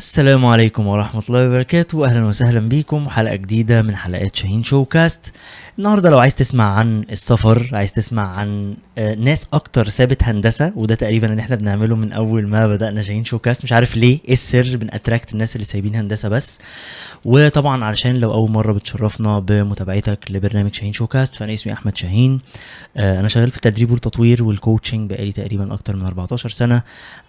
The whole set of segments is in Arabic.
السلام عليكم ورحمة الله وبركاته. أهلا وسهلا بيكم حلقة جديدة من حلقات شاهين show cast النهاردة لو عايز تسمع عن السفر عايز تسمع عن آه، ناس أكتر سابت هندسة وده تقريبا اللي إحنا بنعمله من أول ما بدأنا شاهين show cast مش عارف ليه إيه السر بن attract الناس اللي سايبين هندسة بس؟ وطبعا علشان لو أول مرة بتشرفنا بمتابعتك لبرنامج شاهين show cast فأنا اسمي أحمد شاهين. آه، أنا شغال في التدريب والتطوير وال coaching بقالي تقريبا أكتر من 14 سنة.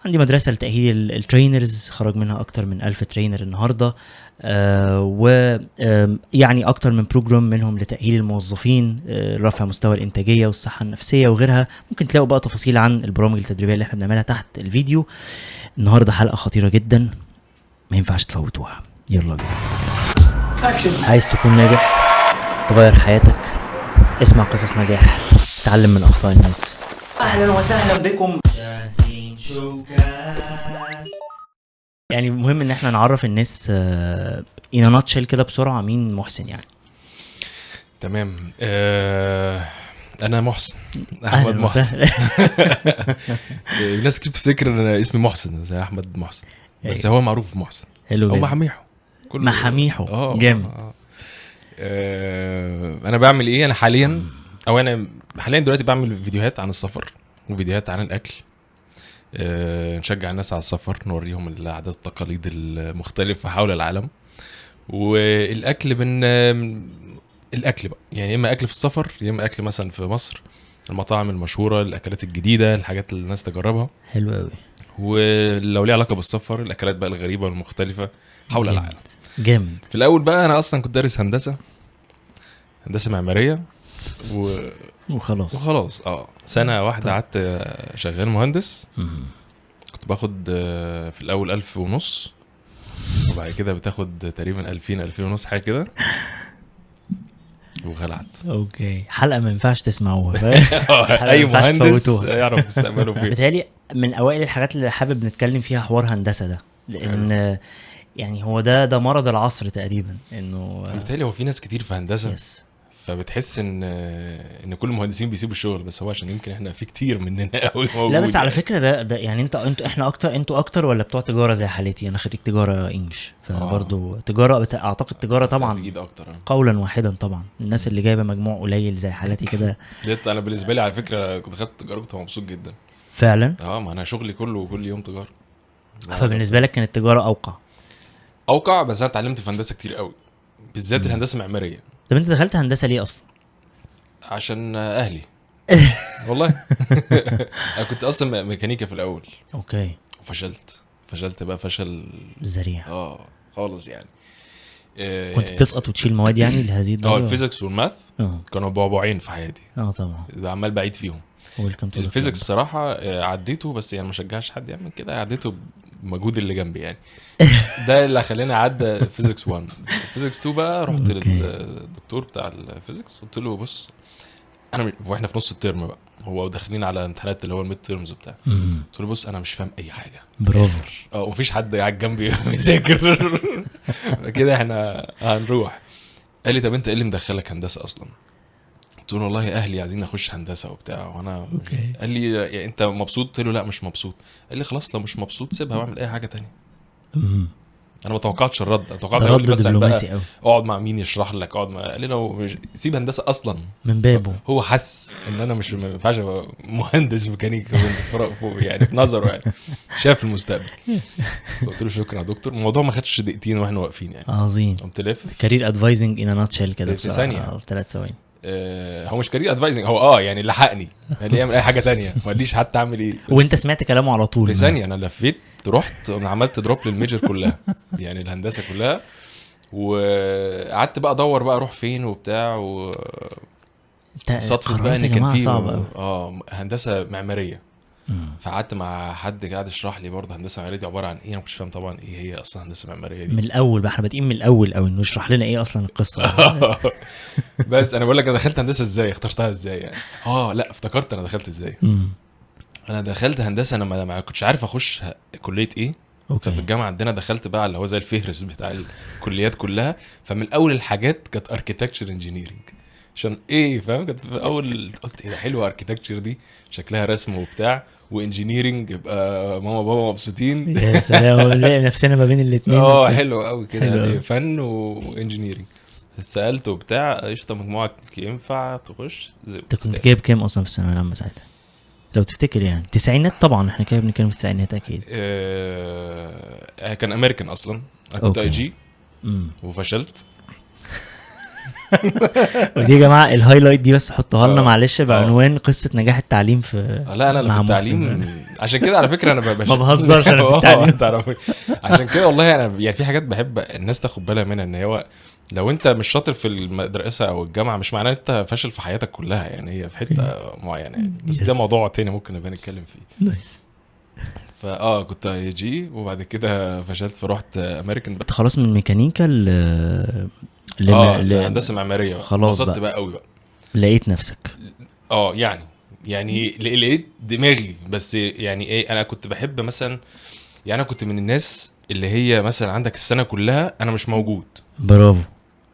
عندي مدرسة لتأهيل ال- ال trainers خرج منها أكتر من ألف trainer النهاردة. آه ويعني أكتر من program منهم لتأهيل الموظفين آه رفع مستوى الإنتاجية والصحة النفسية وغيرها. ممكن تلاقوا بقى تفاصيل عن البرامج التدريبية اللي إحنا بنعملها تحت الفيديو. النهاردة حلقة خطيرة جدا ما ينفعش تفوتوها. يلا بينا. عايز تكون ناجح تغير حياتك اسمع قصص نجاح اتعلم من أخطاء الناس. أهلا وسهلا بكم. شاهين شوكاست يعني مهم إن إحنا نعرف الناس ان ناتشل كده بسرعة مين محسن يعني. تمام. آه أنا محسن. أحمد أهلا محسن. وسهلا. آه، ناس كتير بتفتكر إن اسمي محسن زي أحمد محسن. بس أيوة. هو معروف محسن. حلو جدا. محاميحو محاميحو. آه جامد. آه. آه أنا بعمل إيه؟ أنا حاليا أو أنا حاليا دلوقتي بعمل فيديوهات عن السفر وفيديوهات عن الأكل. آه نشجع الناس على السفر نوريهم العادات والتقاليد المختلفة حول العالم. والأكل بن الأكل بقى. يعني يا إما أكل في السفر يا إما أكل مثلا في مصر المطاعم المشهورة الأكلات الجديدة الحاجات اللي الناس تجربها. حلو قوي ولو ليه علاقة بالسفر الأكلات بقى الغريبة والمختلفة حول جامد. العالم. جامد. في الأول بقى أنا أصلا كنت دارس هندسة هندسة معمارية. و... وخلاص. وخلاص آه. سنة واحدة قعدت آه، شغال مهندس. كنت باخد آه، في الأول ألف ونص وبعد كده بتاخد تقريبا 2000 2000 ونص حاجة كده. وخلعت. أوكي. حلقة ما ينفعش تسمعوها فاهم؟ أي مهندس. يعرف مستقبله فين بيتهيألي من أوائل الحاجات اللي حابب نتكلم فيها حوار هندسة ده. لأن يعني هو ده ده مرض العصر تقريبا إنه بالتالي هو في ناس كتير في هندسة. يس فبتحس إن إن كل المهندسين بيسيبوا الشغل بس هو عشان يمكن إحنا في كتير مننا قوي موجود لا بس على يعني. فكرة ده ده يعني انت أنتوا إحنا أكتر أنتوا أكتر ولا بتوع تجارة زي حالتي؟ أنا خريج تجارة إنجلش فبرضه تجارة بت... أعتقد تجارة طبعا أكيد أكتر آه. قولا واحدا طبعا. الناس اللي جايبة مجموع قليل زي حالتي كده. أنا بالنسبة لي على فكرة كنت دخلت تجارة كنت مبسوط جدا. فعلا؟ آه ما أنا شغلي كله كل يوم تجارة. فبالنسبة لك كانت التجاره أوقع. أوقع بس أنا اتعلمت في هندسة كتير قوي بالذات الهندسة المعمارية. طب انت دخلت هندسة ليه أصلا؟ عشان أهلي. والله. أنا كنت أصلا ميكانيكا في الأول. okay. وفشلت فشلت بقى فشل ذريع. آه خالص يعني. آه، كنت بتسقط وتشيل مواد يعني لهذه آه الدرجه ال physics وال math آه. كانوا بعبعين في حياتي. آه طبعا. عمال بعيد فيهم. ال physics صراحة آه، عديته بس يعني ما شجعش حد يعمل كده. عديته بمجهود اللي جنبي يعني. ده اللي خلاني اعدى physics 1 physics 2 بقى رحت. للدكتور بتاع ال physics. قلت له بص أنا وإحنا في نص ال term بقى. هو داخلين على امتحانات اللي هو ال midterms وبتاع. قلت له بص أنا مش فاهم أي حاجة. برافو. آه ومفيش حد قاعد جنبي بيذاكر كده إحنا هنروح. قال لي طب أنت إيه اللي مدخلك هندسة أصلا؟ قلت له والله أهلي عايزين أخش هندسة وبتاع وأنا okay. قال لي يعني أنت مبسوط؟ قلت له لا مش مبسوط. قال لي خلاص لو مش مبسوط سيبها واعمل أي حاجة تانية. مم. أنا ما توقعتش الرد أنا توقعت يقول لي مثلا بقى دبلوماسي قوي اقعد مع مين يشرح لك اقعد مع قال لي لو مش سيب هندسة أصلا. من بابه. هو حس إن أنا مش ما ينفعش أبقى مهندس ميكانيكا فوق يعني في نظره يعني. شاف المستقبل. قلت له شكرا يا دكتور. الموضوع ما خدش دقيقتين وإحنا واقفين يعني. عظيم. قمت لافف career advising in a nutshell كده في. آه، في ثلاث ثواني. هو مش career advising هو آه يعني لحقني. قال لي اعمل أي حاجة تانية. ما قاليش حتى أعمل إيه. وأنت سمعت كلامه على طول. في ثانية أنا لفيت رحت عملت drop لل major كلها. يعني الهندسة كلها. وقعدت بقى أدور بقى أروح فين وبتاع و صدفة بقى إن كان في آه هندسة معمارية. فقعدت مع حد قاعد يشرح لي برضه هندسة معمارية دي عبارة عن إيه؟ أنا ما كنتش فاهم طبعا إيه هي أصلا هندسة معمارية دي. من الأول بقى إحنا بادئين من الأول قوي إنه يشرح لنا إيه أصلا القصة. بس أنا بقول لك أنا دخلت هندسة إزاي؟ اخترتها إزاي يعني؟ آه لأ افتكرت أنا دخلت إزاي. أنا دخلت هندسة أنا ما كنتش عارف أخش كلية إيه. ففي okay الجامعة عندنا دخلت بقى اللي هو زي الفهرس بتاع الكليات كلها. فمن أول الحاجات كانت architecture engineering عشان إيه؟ فاهم؟ كنت في أول قلت إيه ده حلوة architecture دي؟ شكلها رسم وبتاع. و engineering يبقى ماما وبابا مبسوطين. يا سلام ونلاقي نفسنا ما بين الاثنين آه حلو قوي كده. دي فن و engineering. سألت وبتاع قشطة مجموعك ينفع تخش؟ انت كنت جايب كام أصلا في الثانوية العامة ساعتها؟ لو تفتكر يعني. تسعينات طبعا إحنا كده بنتكلم في التسعينات أكيد. آه كان أمريكان أصلا. أنا كنت. IG وفشلت. ودي يا جماعة ال highlight دي بس حطوها لنا آه. معلش بعنوان قصة نجاح التعليم في آه، لا أنا في. التعليم عشان كده على فكرة أنا ما بهزرش أنا في آه، التعليم. عشان كده والله أنا يعني في حاجات بحب الناس تاخد بالها منها إن هو لو أنت مش شاطر في المدرسة أو الجامعة مش معناه أنت فاشل في حياتك كلها يعني هي في حتة معينة يعني بس ده. موضوع تاني ممكن نبقى نتكلم فيه nice فآه كنت IG وبعد كده فشلت فرحت امريكان انت خلاص من ميكانيكا آه ل- هندسه معماريه. خلاص بقى. بقى قوي بقى لقيت نفسك آه يعني يعني لقيت دماغي بس يعني إيه أنا كنت بحب مثلا يعني أنا كنت من الناس اللي هي مثلا عندك السنة كلها أنا مش موجود برافو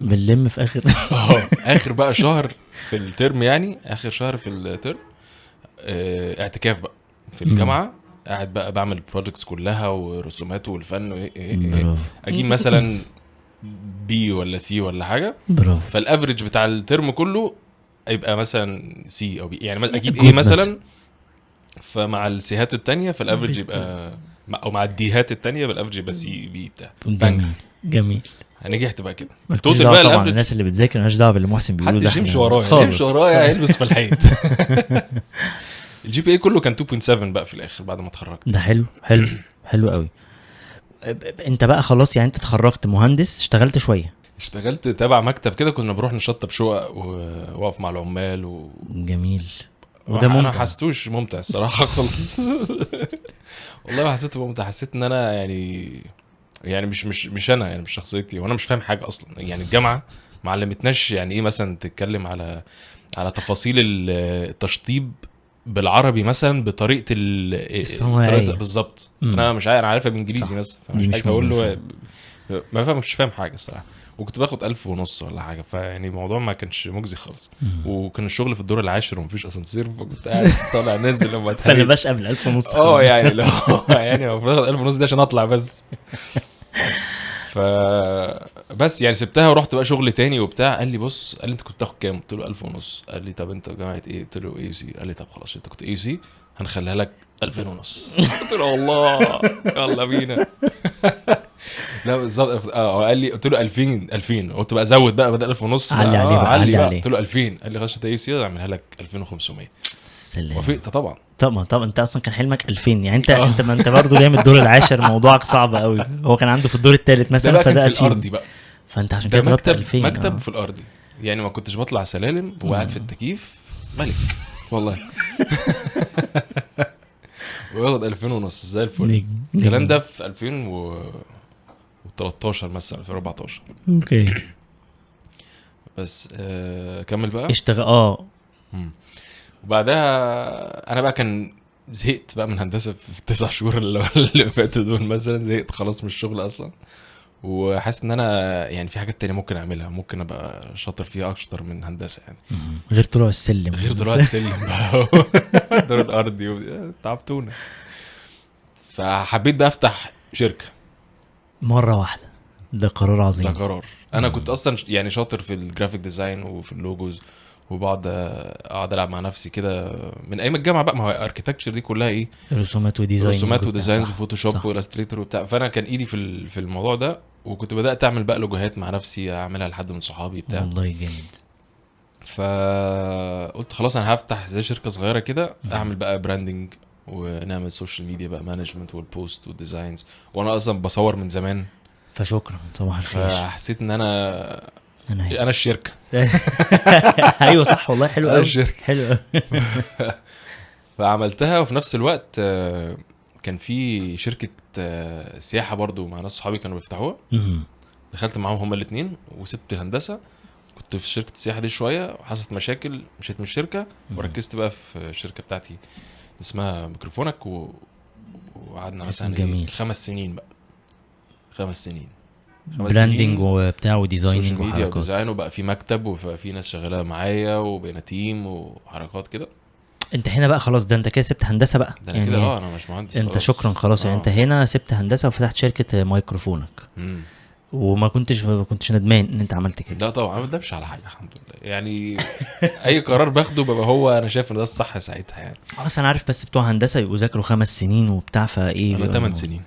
بنلم في آخر آه آخر بقى شهر في ال term يعني آخر شهر في ال term آه اعتكاف بقى في. الجامعة قاعد بقى بعمل ال projects كلها ورسومات والفن وايه إيه إيه. برافو أجيب مثلا B ولا C ولا حاجة. برافو. فال average بتاع الترم كله يبقى مثلا C أو B يعني أجيب إيه مثلا. فمع ال C هات التانية فال average يبقى أو مع ال D هات التانية فال average يبقى C B بتاع. جميل جميل. نجحت بقى كده. ال total بقى طبعا الناس اللي بتذاكر مالهاش دعوة باللي محسن بيقوله ده يمشي إحنا ورايا. يمشي ورايا هيلبس في الحيط. الجي بي اي كله كان 2.7 بقى في الآخر بعد ما اتخرجت. ده حلو حلو حلو قوي. انت بقى خلاص يعني انت اتخرجت مهندس اشتغلت شوية. اشتغلت تبع مكتب كده كنا بنروح نشطب شقق واقف مع العمال و... جميل. وده أنا ما ممتع حسيتوش ممتع الصراحة خالص. والله ما حسيته ممتع حسيت إن أنا يعني يعني مش مش مش أنا يعني مش شخصيتي وأنا مش فاهم حاجة أصلا. يعني الجامعة ما علمتناش يعني إيه مثلا تتكلم على على تفاصيل ال- التشطيب بالعربي مثلا بطريقة ال الصناعية. طريقة- بالظبط. أنا مش عارف أنا عارفها بالانجليزي دي فمش مش حاجة أقول له ما فاهم مش فاهم حاجة الصراحة. وكنت باخد ألف ونص ولا حاجة فيعني الموضوع ما كانش مجزي خالص. وكان الشغل في الدور العاشر ومفيش أسانسير فكنت قاعد طالع نازل لما فأنا باشا قبل 1000 ونص آه يعني لو يعني المفروض أخد 1000 ونص دي عشان أطلع بس. ف بس يعني سبتها ورحت بقى شغل تاني وبتاع قال لي بص قال لي أنت كنت بتاخد كام؟ قلت له 1000 ونص. قال لي طب أنت جامعة إيه؟ قلت له AAST. قال لي طب خلاص أنت كنت AAST؟ هنخليها لك 2000 ونص. قلت له والله يلا بينا. لا بالظبط آه قال لي قلت له 2000 2000 قلت بقى زود بقى بدل 1000 ونص. علي عليه علي عليه. قلت له 2000 قال لي خلاص أنت اي سي؟ أعملها لك 2500 سلام. وافقت طبعا. طبعا طبعا انت أصلا كان حلمك 2000 يعني انت آه. انت ما انت برضه جاي من الدور العاشر موضوعك صعب قوي. هو كان عنده في الدور الثالث مثلا فده في. الأرضي بقى. فأنت عشان ده كده طلبت مكتب 2000 مكتب آه. في الأرضي. يعني ما كنتش بطلع سلالم وقاعد في التكييف. ملك. والله. وياخد 2000 ونص. زي الفل. الكلام. ده في 2013 مثلا 2014 أوكي. بس آه كمل بقى. اشتغل آه. وبعدها أنا بقى كان زهقت بقى من هندسة في التسع شهور اللي اللي فاتوا دول مثلا زهقت خلاص من الشغل أصلا. وحاسس إن أنا يعني في حاجات تانية ممكن أعملها ممكن أبقى شاطر فيها أكتر من هندسة يعني. غير طلوع السلم. غير طلوع السلم بقى. الدور الأرضي تعبتونا. فحبيت بقى أفتح شركة. مرة واحدة. ده قرار ده عظيم قرار. أنا كنت أصلا يعني شاطر في ال graphic design وفي ال logos. وبقعد أقعد ألعب مع نفسي كده. من أيام الجامعة بقى ما هو architecture دي كلها إيه؟ رسومات و design رسومات. و designs صح. و Photoshop. وال Illustrator وبتاع. فأنا كان إيدي في في الموضوع ده وكنت بدأت أعمل بقى لوجوهات مع نفسي أعملها لحد من صحابي بتاع. والله جامد. فقلت خلاص أنا هفتح زي شركة صغيرة كده أعمل بقى branding ونعمل social media بقى management وال post وال designs وأنا أصلا بصور من زمان. فشكرا صباح الخير فحسيت إن أنا أنا هي. أنا الشركة أيوه صح والله حلو قوي الشركة حلو فعملتها وفي نفس الوقت آه، كان في شركة آه، سياحة برضو مع ناس صحابي كانوا بيفتحوها. دخلت معاهم هما الاثنين وسبت الهندسة كنت في شركة السياحة دي شوية وحصلت مشاكل مشيت من الشركة. وركزت بقى في الشركة بتاعتي اسمها ميكروفونك و... وقعدنا مثلا جميل. إيه خمس سنين بقى خمس سنين branding وبتاع و designing وحركات. و design وبقى في مكتب وبقى في ناس شغالة معايا وبقينا team وحركات كده. انت هنا بقى خلاص ده انت كده سبت هندسة بقى. ده أنا كده آه أنا مش مهندس انت خلاص. شكرا خلاص. يعني آه. انت هنا سبت هندسة وفتحت شركة مايكروفونك. مم. وما كنتش ما كنتش ندمان إن أنت عملت كده. لا طبعا ما بندمش على حاجة الحمد لله. يعني أي قرار باخده ببقى هو أنا شايف إن ده الصح ساعتها يعني. خلاص أنا عارف بس بتوع هندسة يبقوا ذاكروا خمس سنين وبتاع فإيه أنا بيبقى 8 الموضوع- سنين.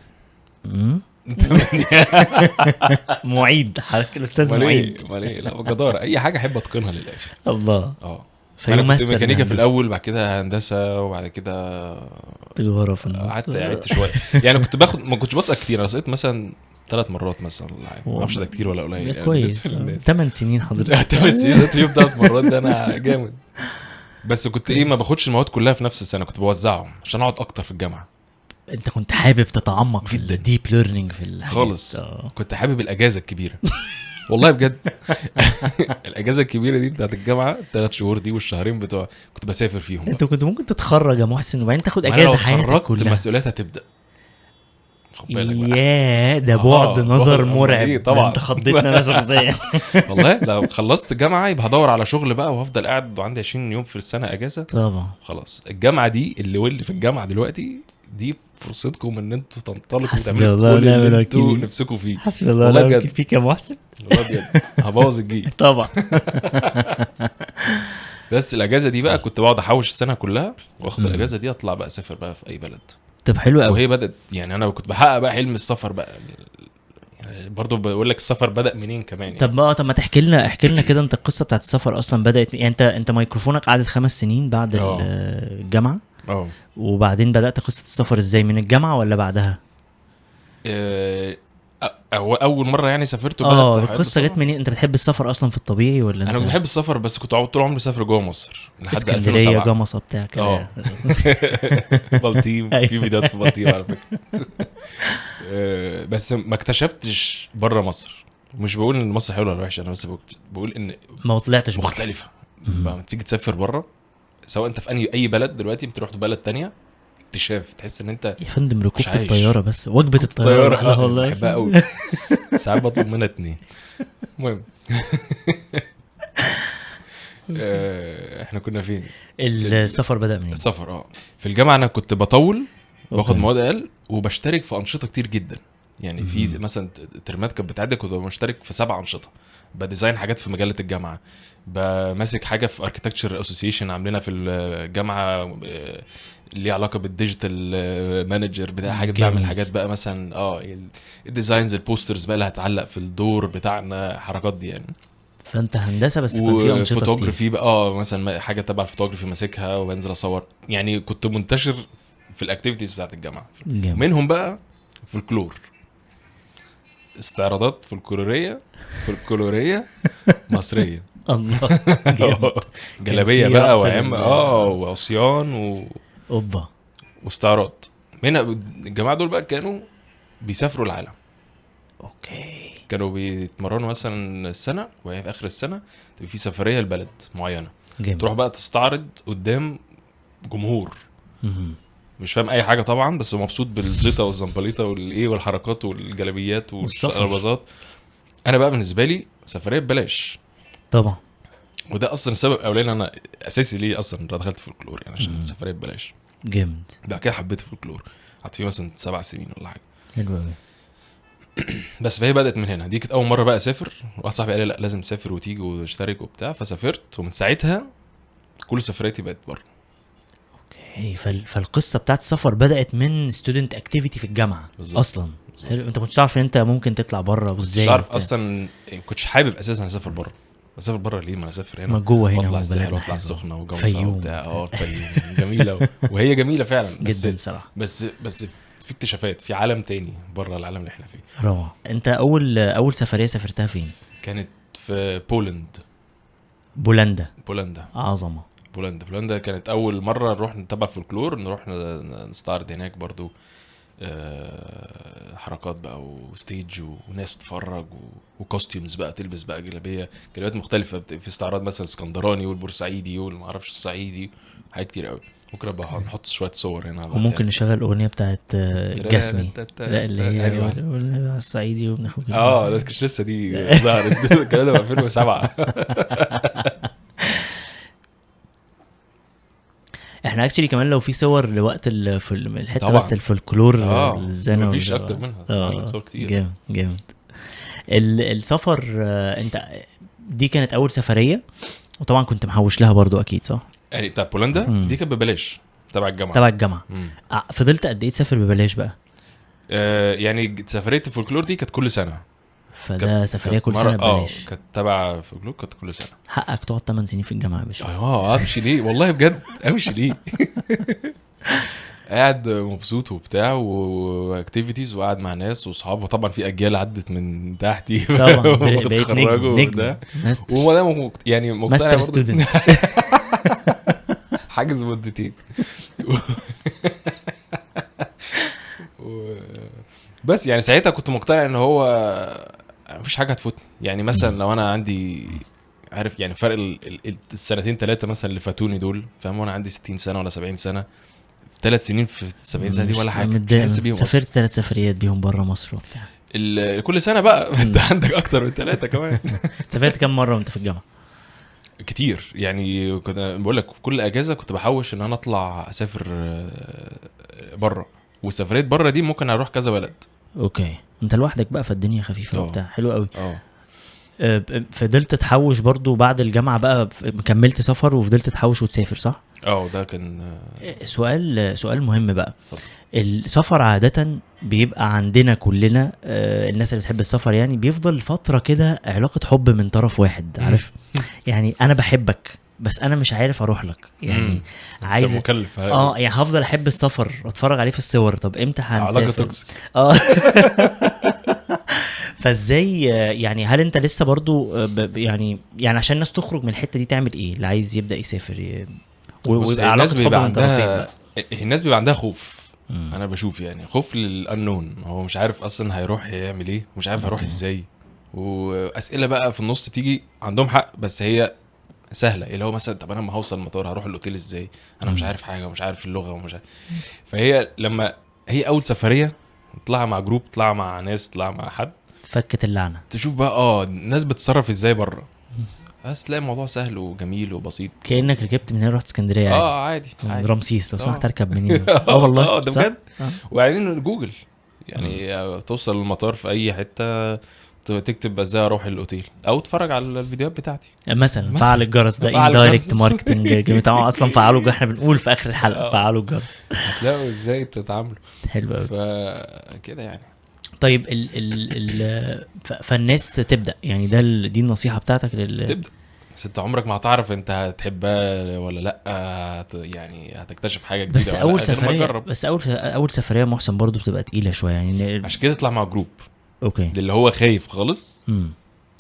مم؟ معيد حضرتك الأستاذ أمال معيد. إيه أمال إيه؟ لا بجدارة. أي حاجة أحب أتقنها للآخر. الله. آه. أنا كنت ميكانيكا في. الأول بعد كده هندسة وبعد كده تجاره في النص. قعدت قعدت شوية. يعني كنت باخد ما كنتش بسقط كتير. أنا سقطت مثلا ثلاث مرات مثلا ولا حاجة. ما أعرفش ده كتير ولا قليل. يعني كويس. ثمان سنين حضرتك. ثمان سنين. سقطت فيهم ثلاث مرات ده أنا جامد. بس كنت إيه ما باخدش المواد كلها في نفس السنة. كنت بوزعهم عشان أقعد أكتر في الجامعة. انت كنت حابب تتعمق في. ال deep learning في الحاجات خالص. آه. كنت حابب الأجازة الكبيرة. والله بجد. الأجازة الكبيرة دي بتاعت الجامعة الثلاث شهور دي والشهرين بتوع كنت بسافر فيهم بقى. انت كنت ممكن تتخرج يا محسن وبعدين تاخد أجازة حياتك كلها. المسؤوليات هتبدأ. ياه ده آه، بعد نظر أمال مرعب. إيه؟ طبعاً. انت خضتني أنا شخصيا. والله لو خلصت جامعة يبقى هدور على شغل بقى وهفضل قاعد وعندي 20 يوم في السنة أجازة. طبعا. خلاص. الجامعة دي اللي واللي في الجامعة دلوقتي دي فرصتكم إن أنتوا تنطلقوا حسبي الله كل ونعم اللي أنتوا. نفسكم فيه حسبي الله ونعم. الوكيل فيك يا محسن والله بجد هبوظ الجيل طبعا بس الأجازة دي بقى كنت بقعد أحوش السنة كلها وآخد. الأجازة دي أطلع بقى أسافر بقى في أي بلد طب حلو قوي وهي بدأت يعني أنا كنت بحقق بقى حلم السفر بقى يعني برضه بقول لك السفر بدأ منين كمان يعني. طب بقى طب ما تحكي لنا احكي لنا كده أنت القصة بتاعت السفر أصلا بدأت يعني أنت أنت ميكروفونك قعدت خمس سنين بعد آه. الجامعة آه وبعدين بدأت قصة السفر إزاي؟ من الجامعة ولا بعدها؟ أو أول مرة يعني سافرت آه القصة جت. منين؟ أنت بتحب السفر أصلا في الطبيعي ولا أنت؟ أنا بحب السفر بس كنت طول عمري مسافر جوه مصر لحد اسكندرية 2007 جمصه بتاع كده آه. بلطيم. أيوة. في فيديوهات في بلطيم على فكرة. آه، بس ما اكتشفتش بره مصر. مش بقول إن مصر حلوة ولا وحشة أنا بس بقول- إن ما طلعتش. مختلفة. لما تيجي تسافر بره سواء انت في اي اي بلد دلوقتي بتروح بلد تانية اكتشاف تحس ان انت يا فندم ركوبة. الطيارة بس وجبة الطيارة لوحدها لا والله بحبها قوي ساعات بطلب منها اتنين المهم آه، إحنا كنا فين؟ السفر بدأ منين؟ السفر آه في الجامعة أنا كنت بطول باخد. مواد أقل وبشترك في أنشطة كتير جدا يعني في. مثلا ترمات كانت بتعدي كنت مشترك في سبع أنشطة ب design حاجات في مجله الجامعة. بماسك حاجة في architecture association عاملينها في الجامعة آه، ليه علاقة بال digital manager بتاع حاجة جميل. بعمل حاجات بقى مثلا آه ال- ال designs ال posters بقى اللي هتعلق في الدور بتاعنا حركات دي يعني. فأنت هندسة بس كان في أنشطة كتير. وفوتوجرافي بقى آه مثلا حاجة تبع الفوتوجرافي ماسكها وبنزل أصور. يعني كنت منتشر في ال activities بتاعت الجامعة. جامد منهم بقى فولكلور استعراضات فولكلوريه فولكلورية مصرية. الله جلابية بقى وعم آه وعصيان و... أوبا. واستعراض من الجماعة دول بقى كانوا بيسافروا العالم. أوكي. كانوا بيتمرنوا مثلا السنة وبعدين في آخر السنة تبقى في سفرية لبلد معينة. جامد. تروح بقى تستعرض قدام جمهور. مهم. مش فاهم أي حاجة طبعا بس مبسوط بالزيطة والزنبليطة والإيه والحركات والجلابيات والسفر. أنا بقى بالنسبة لي سفريه ببلاش. طبعا. وده أصلا السبب الاولاني أنا اساسي ليه أصلا دخلت فولكلور يعني عشان مم. سفرية ببلاش. جامد. بعد كده حبيت الفولكلور قعدت فيه مثلا سبع سنين ولا حاجة. حلو أوي. بس فهي بدأت من هنا. دي كانت أول مرة بقى أسافر. واحد صاحبي قال لي لا لازم تسافر وتيجي وتشترك وبتاع. فسافرت. ومن ساعتها كل سفرياتي بقت بره. okay. فال... فالقصة بتاعت السفر بدأت من student activity في الجامعة بالظبط. أصلا. حلو. انت كنتش تعرف ان انت ممكن تطلع بره وازاي مش عارف. أصلا ما كنتش حابب أساسا اسافر بره. اسافر بره ليه؟ ما أنا أسافر هنا. ما جوه هنا وأطلع الساحل واطلع. السخنه وجمصه وبتاع. آه الفيوم جميلة. وهي جميلة فعلا. بس جدا صراحة. بس بس في اكتشافات. في عالم تاني بره العالم اللي إحنا فيه. روعة. انت أول أول سفرية سافرتها فين؟ كانت في Poland. بولندا. بولندا. عظمة. بولندا. بولندا كانت أول مرة نروح نتبع فولكلور نروح نستعرض هناك برضو. حركات بقى وستيج وناس بتتفرج وكوستيومز بقى تلبس بقى جلابية. جلابيات مختلفة في استعراض مثلا اسكندراني والبورسعيدي والمعرفش الصعيدي حاجات كتير قوي. ممكن أبقى نحط شوية صور هنا على وممكن نشغل أغنية بتاعت آه، جسمي لا اللي هي أيوة. الصعيدي وابن آه لسه دي ظهرت الكلام ده في 2007 إحنا اكشلي كمان لو في صور لوقت في ال- الحتة طبعاً. بس الفولكلور آه الزنا مفيش أكتر منها. عندك صور كتير. جامد جامد. ال- السفر آه، انت دي كانت أول سفرية وطبعا كنت محوش لها برضو أكيد صح؟ يعني بتاع بولندا؟ مم. دي كانت ببلاش تبع الجامعة. تبع الجامعة. مم. ع- فضلت قد إيه تسافر ببلاش بقى؟ آه يعني سفرية الفولكلور دي كانت كل سنة. فده سفريه كل سنة آه ببلاش. كانت تبع فولكلور كانت كل سنة. حقك تقعد 8 سنين في الجامعة يا باشا. آه أمشي ليه؟ والله بجد أمشي ليه؟ قاعد مبسوط وبتاع و activities وقاعد مع ناس واصحاب وطبعا في أجيال عدت من تحتي. طبعا بقيت نجم. نجم وما دام يعني مقتنع student حاجز مدتين و... بس يعني ساعتها كنت مقتنع إن هو مفيش حاجة هتفوتني. يعني مثلا لو أنا عندي عارف يعني فرق ال- ال- ال- السنتين ثلاثة مثلا اللي فاتوني دول فاهم؟ وأنا عندي 60 سنة ولا 70 سنة ثلاث سنين في 70 سنة دي ولا حاجة مش حاسس بيهم. سافرت ثلاث سفريات بيهم بره مصر وبتاع. كل سنة بقى. أنت عندك أكتر من ثلاثة كمان. سافرت كام مرة وأنت في الجامعة؟ كتير. يعني كنت بقول لك كل أجازة كنت بحوش إن أنا أطلع أسافر بره والسفريات بره دي ممكن أروح كذا بلد. أوكي. انت لوحدك بقى فالدنيا خفيفة آه. وبتاع. حلو قوي. آه. أه، ب- فضلت تحوش برضو بعد الجامعة بقى كملت سفر وفضلت تحوش وتسافر صح؟ آه ده كان أه، سؤال سؤال مهم بقى. اتفضل. السفر عادة بيبقى عندنا كلنا آه، الناس اللي بتحب السفر يعني بيفضل فترة كده علاقة حب من طرف واحد. عارف؟ يعني أنا بحبك. بس أنا مش عارف أروح لك. يعني مم. عايز مكلف. آه يعني هفضل أحب السفر اتفرج عليه في الصور. طب إمتى هنسافر؟ علاقه توكسيك. آه. فإزاي يعني هل أنت لسه برضو آه، يعني يعني عشان الناس تخرج من الحتة دي تعمل إيه؟ اللي عايز يبدأ يسافر الناس بيبقى عندها الناس بيبقى عندها خوف. مم. أنا بشوف يعني خوف للأنون. هو مش عارف أصلا هيروح يعمل إيه ومش عارف هيروح إزاي. وأسئلة بقى في النص بتيجي عندهم حق بس هي سهلة. اللي هو مثلا طب أنا لما هوصل المطار هروح الأوتيل إزاي؟ أنا مش. عارف حاجة ومش عارف اللغة ومش عارف. فهي لما هي أول سفرية تطلع مع group تطلع مع ناس تطلع مع حد. فكت اللعنة. تشوف بقى آه الناس بتتصرف إزاي بره. بس تلاقي الموضوع سهل وجميل وبسيط. كأنك ركبت من هنا رحت اسكندرية آه عادي من عادي. رمسيس لو. سمحت أركب منين؟ آه والله. آه ده؟ بجد؟ آه. وبعدين جوجل. يعني توصل المطار في أي حتة تكتب إزاي أروح الأوتيل أو تتفرج على الفيديوهات بتاعتي. مثلا مثلاً. فعل الجرس ده فعل indirect الجرس. marketing طبعا أصلا فعلوا إحنا بنقول في آخر الحلقة آه. فعلوا الجرس. هتلاقوا إزاي تتعاملوا. حلو قوي فكده يعني. طيب ال ال ال فالناس تبدأ يعني ده دي النصيحة بتاعتك لل تبدأ. بس أنت عمرك ما هتعرف أنت هتحبها ولا لأ هت يعني هتكتشف حاجة جديدة بس أول سفرية. بس أول أول سفرية محسن برضو بتبقى تقيلة شوية يعني عشان كده اطلع مع group okay. للي هو خايف خالص. امم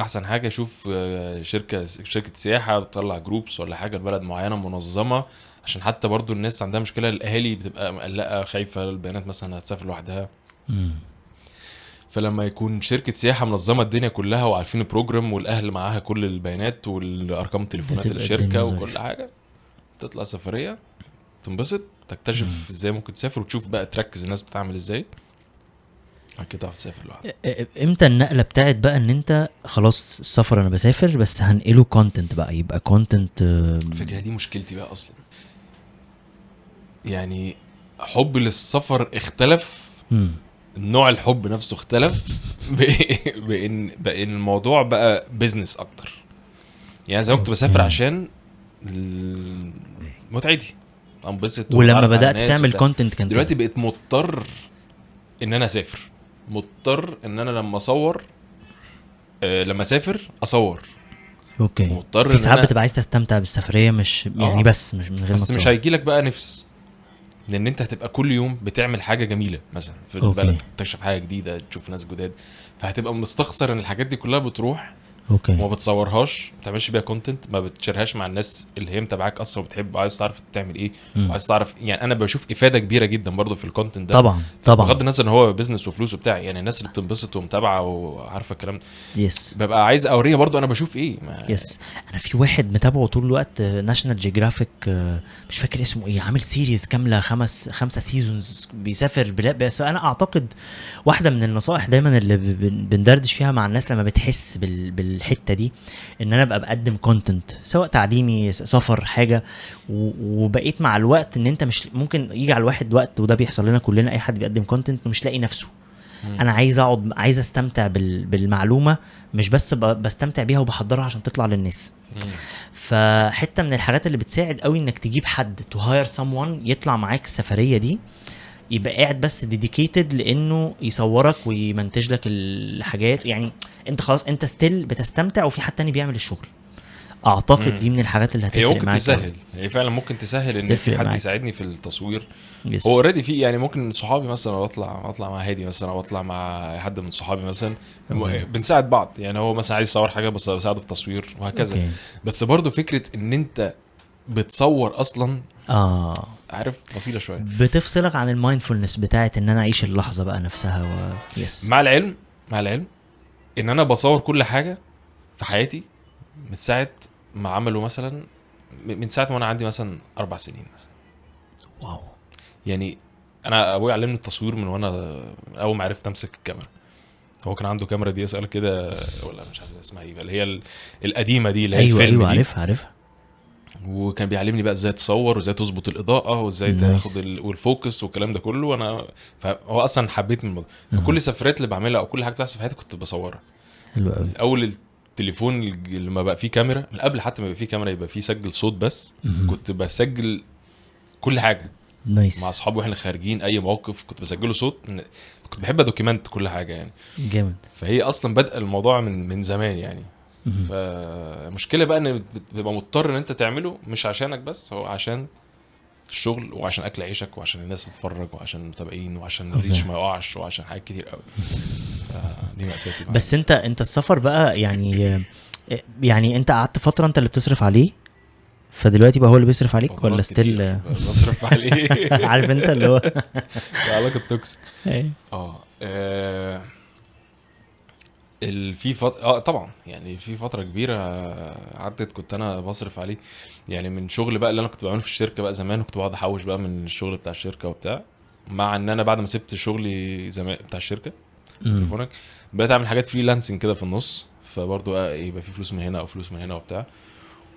أحسن حاجة شوف آه، شركة شركة سياحة بتطلع groups ولا حاجة لبلد معينة منظمة عشان حتى برضو الناس عندها مشكلة الأهالي بتبقى مقلقة خايفة البنات مثلا هتسافر لوحدها. امم فلما يكون شركة سياحة منظمة الدنيا كلها وعارفين ال program والأهل معاها كل البيانات والأرقام تليفونات الشركة وكل. حاجة تطلع سفرية تنبسط تكتشف مم. إزاي ممكن تسافر وتشوف بقى تركز الناس بتعمل إزاي. بعد كده تعرف تسافر لوحدك إمتى النقلة بتاعت بقى إن أنت خلاص السفر أنا بسافر بس هنقله content بقى يبقى content الفكرة دي مشكلتي بقى أصلا. يعني حب للسفر اختلف نوع الحب نفسه اختلف بإن بإن الموضوع بقى business أكتر. يعني زمان كنت بسافر. عشان متعتي. أنبسط ولما بدأت تعمل. content كان دلوقتي. بقيت مضطر إن أنا أسافر. مضطر إن أنا لما أصور آه، لما أسافر أصور okay مضطر في ساعات أنا- بتبقى عايز تستمتع بالسفرية مش يعني آه. بس مش من غير ما بس مش. هيجي لك بقى نفس لأن أنت هتبقى كل يوم بتعمل حاجة جميلة مثلا في okay. البلد تكتشف حاجة جديدة تشوف ناس جداد فهتبقى مستخسر إن الحاجات دي كلها بتروح okay. وما بتصورهاش ما بتعملش بيها content ما بت share هاش مع الناس اللي هي متابعاك أصلا وبتحب عايز تعرف بتعمل إيه مم. وعايز تعرف يعني أنا بشوف إفادة كبيرة جدا برضو في ال content ده. طبعا طبعا. بغض النظر إن هو business وفلوس وبتاع يعني الناس اللي بتنبسط ومتابعة وعارفة الكلام ده. yes ببقى عايز أوريها برضو أنا بشوف إيه ما yes أنا في واحد متابعه طول الوقت ناشونال جيوغرافيك مش فاكر اسمه إيه عامل series كاملة خمس خمسة seasons بيسافر بلاد بس أنا أعتقد واحدة من النصائح دايما اللي بندردش فيها مع الناس لما بتحس بال- بالحته دي إن أنا أبقى بقدم content سواء تعليمي سفر حاجة وبقيت مع الوقت إن أنت مش ممكن يجي على الواحد وقت وده بيحصل لنا كلنا أي حد بيقدم content ومش لاقي نفسه. أنا عايز أقعد عايز أستمتع بال... بالمعلومة مش بس. بستمتع بيها وبحضرها عشان تطلع للناس. فحتة من الحاجات اللي بتساعد قوي إنك تجيب حد to hire someone يطلع معاك السفرية دي يبقى قاعد بس dedicated لإنه يصورك ويمنتج لك الحاجات يعني أنت خلاص أنت still بتستمتع وفي حد تاني بيعمل الشغل أعتقد مم. دي من الحاجات اللي هي هتفرق ممكن معاك تسهل هي فعلا ممكن تسهل إن في حد معاك. يساعدني في التصوير yes. هو already في يعني ممكن صحابي مثلا أطلع أطلع مع هادي مثلا أو أطلع مع حد من صحابي مثلا okay. بنساعد بعض يعني هو مثلا عايز يصور حاجة بس بساعده في تصوير وهكذا okay. بس برضو فكرة إن أنت بتصور أصلا آه عارف فصيلة شوية. بتفصلك عن ال mindfulness بتاعت إن أنا أعيش اللحظة بقى نفسها و... yes مع العلم مع العلم إن أنا بصور كل حاجة في حياتي من ساعة ما عملوا مثلا من ساعة ما أنا عندي مثلا أربع سنين مثلا. واو. يعني أنا أبويا علمني التصوير من وأنا أول ما عرفت أمسك الكاميرا. هو كان عنده كاميرا دي اسال كده ولا مش عارف اسمها إيه اللي هي ال- القديمة دي اللي هي أيوه الفيلم أيوه دي. عارفها عارفها. وكان بيعلمني بقى إزاي تصور وإزاي تظبط الإضاءة وإزاي. تاخد ال... والفوكس والكلام ده كله. وأنا فهو أصلا حبيت من الموضوع فكل السفرات اللي بعملها أو كل حاجة بتحصل في حياتي كنت بصورها. حلو قوي أول التليفون لما بقى فيه كاميرا من قبل حتى ما يبقى فيه كاميرا يبقى فيه سجل صوت بس. كنت بسجل كل حاجة. nice مع أصحابي وإحنا خارجين أي موقف كنت بسجله صوت. كنت بحب ا document كل حاجة يعني. جامد. فهي أصلا بدأ الموضوع من من زمان يعني. مهم. فالمشكلة بقى إن بتبقى مضطر إن أنت تعمله مش عشانك بس هو عشان الشغل وعشان أكل عيشك وعشان الناس بتتفرج وعشان المتابعين وعشان. ال reach ما يقعش وعشان حاجات كتير قوي دي مأساتي. بس أنت أنت السفر بقى يعني يعني أنت قعدت فترة أنت اللي بتصرف عليه فدلوقتي بقى هو اللي بيصرف عليك ولا still بصرف عليه عارف أنت اللي هو علاقة toxic إيه. آه آه، ال في فترة آه طبعا. يعني في فترة كبيرة عدت كنت أنا بصرف عليه. يعني من شغل بقى اللي أنا كنت بعمله في الشركة بقى زمان كنت بقعد أحوش بقى من الشغل بتاع الشركة وبتاع. مع إن أنا بعد ما سبت شغلي زمان بتاع الشركة. تليفونك بقيت أعمل حاجات فريلانسنج كده في النص. فبرضه آه، يبقى في فلوس من هنا أو فلوس من هنا وبتاع.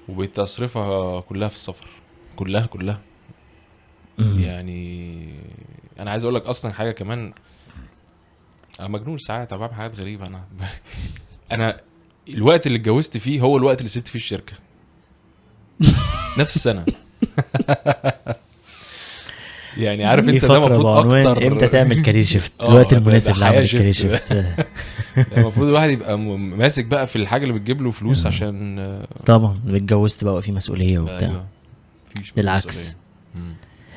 وبقيت أصرفها كلها في السفر. كلها كلها. يعني أنا عايز أقول لك أصلا حاجة كمان مجنون ساعات بعمل حاجات غريبة. أنا أنا الوقت اللي اتجوزت فيه هو الوقت اللي سبت فيه الشركة. نفس السنة. يعني عارف أنت ده المفروض أكتر. إمتى تعمل career shift؟ آه، الوقت المناسب لعمل shift. shift. المفروض الواحد يبقى ماسك بقى في الحاجة اللي بتجيب له فلوس عشان آه، طبعا اتجوزت بقى في مسؤولية وبتاع. مفيش بالعكس.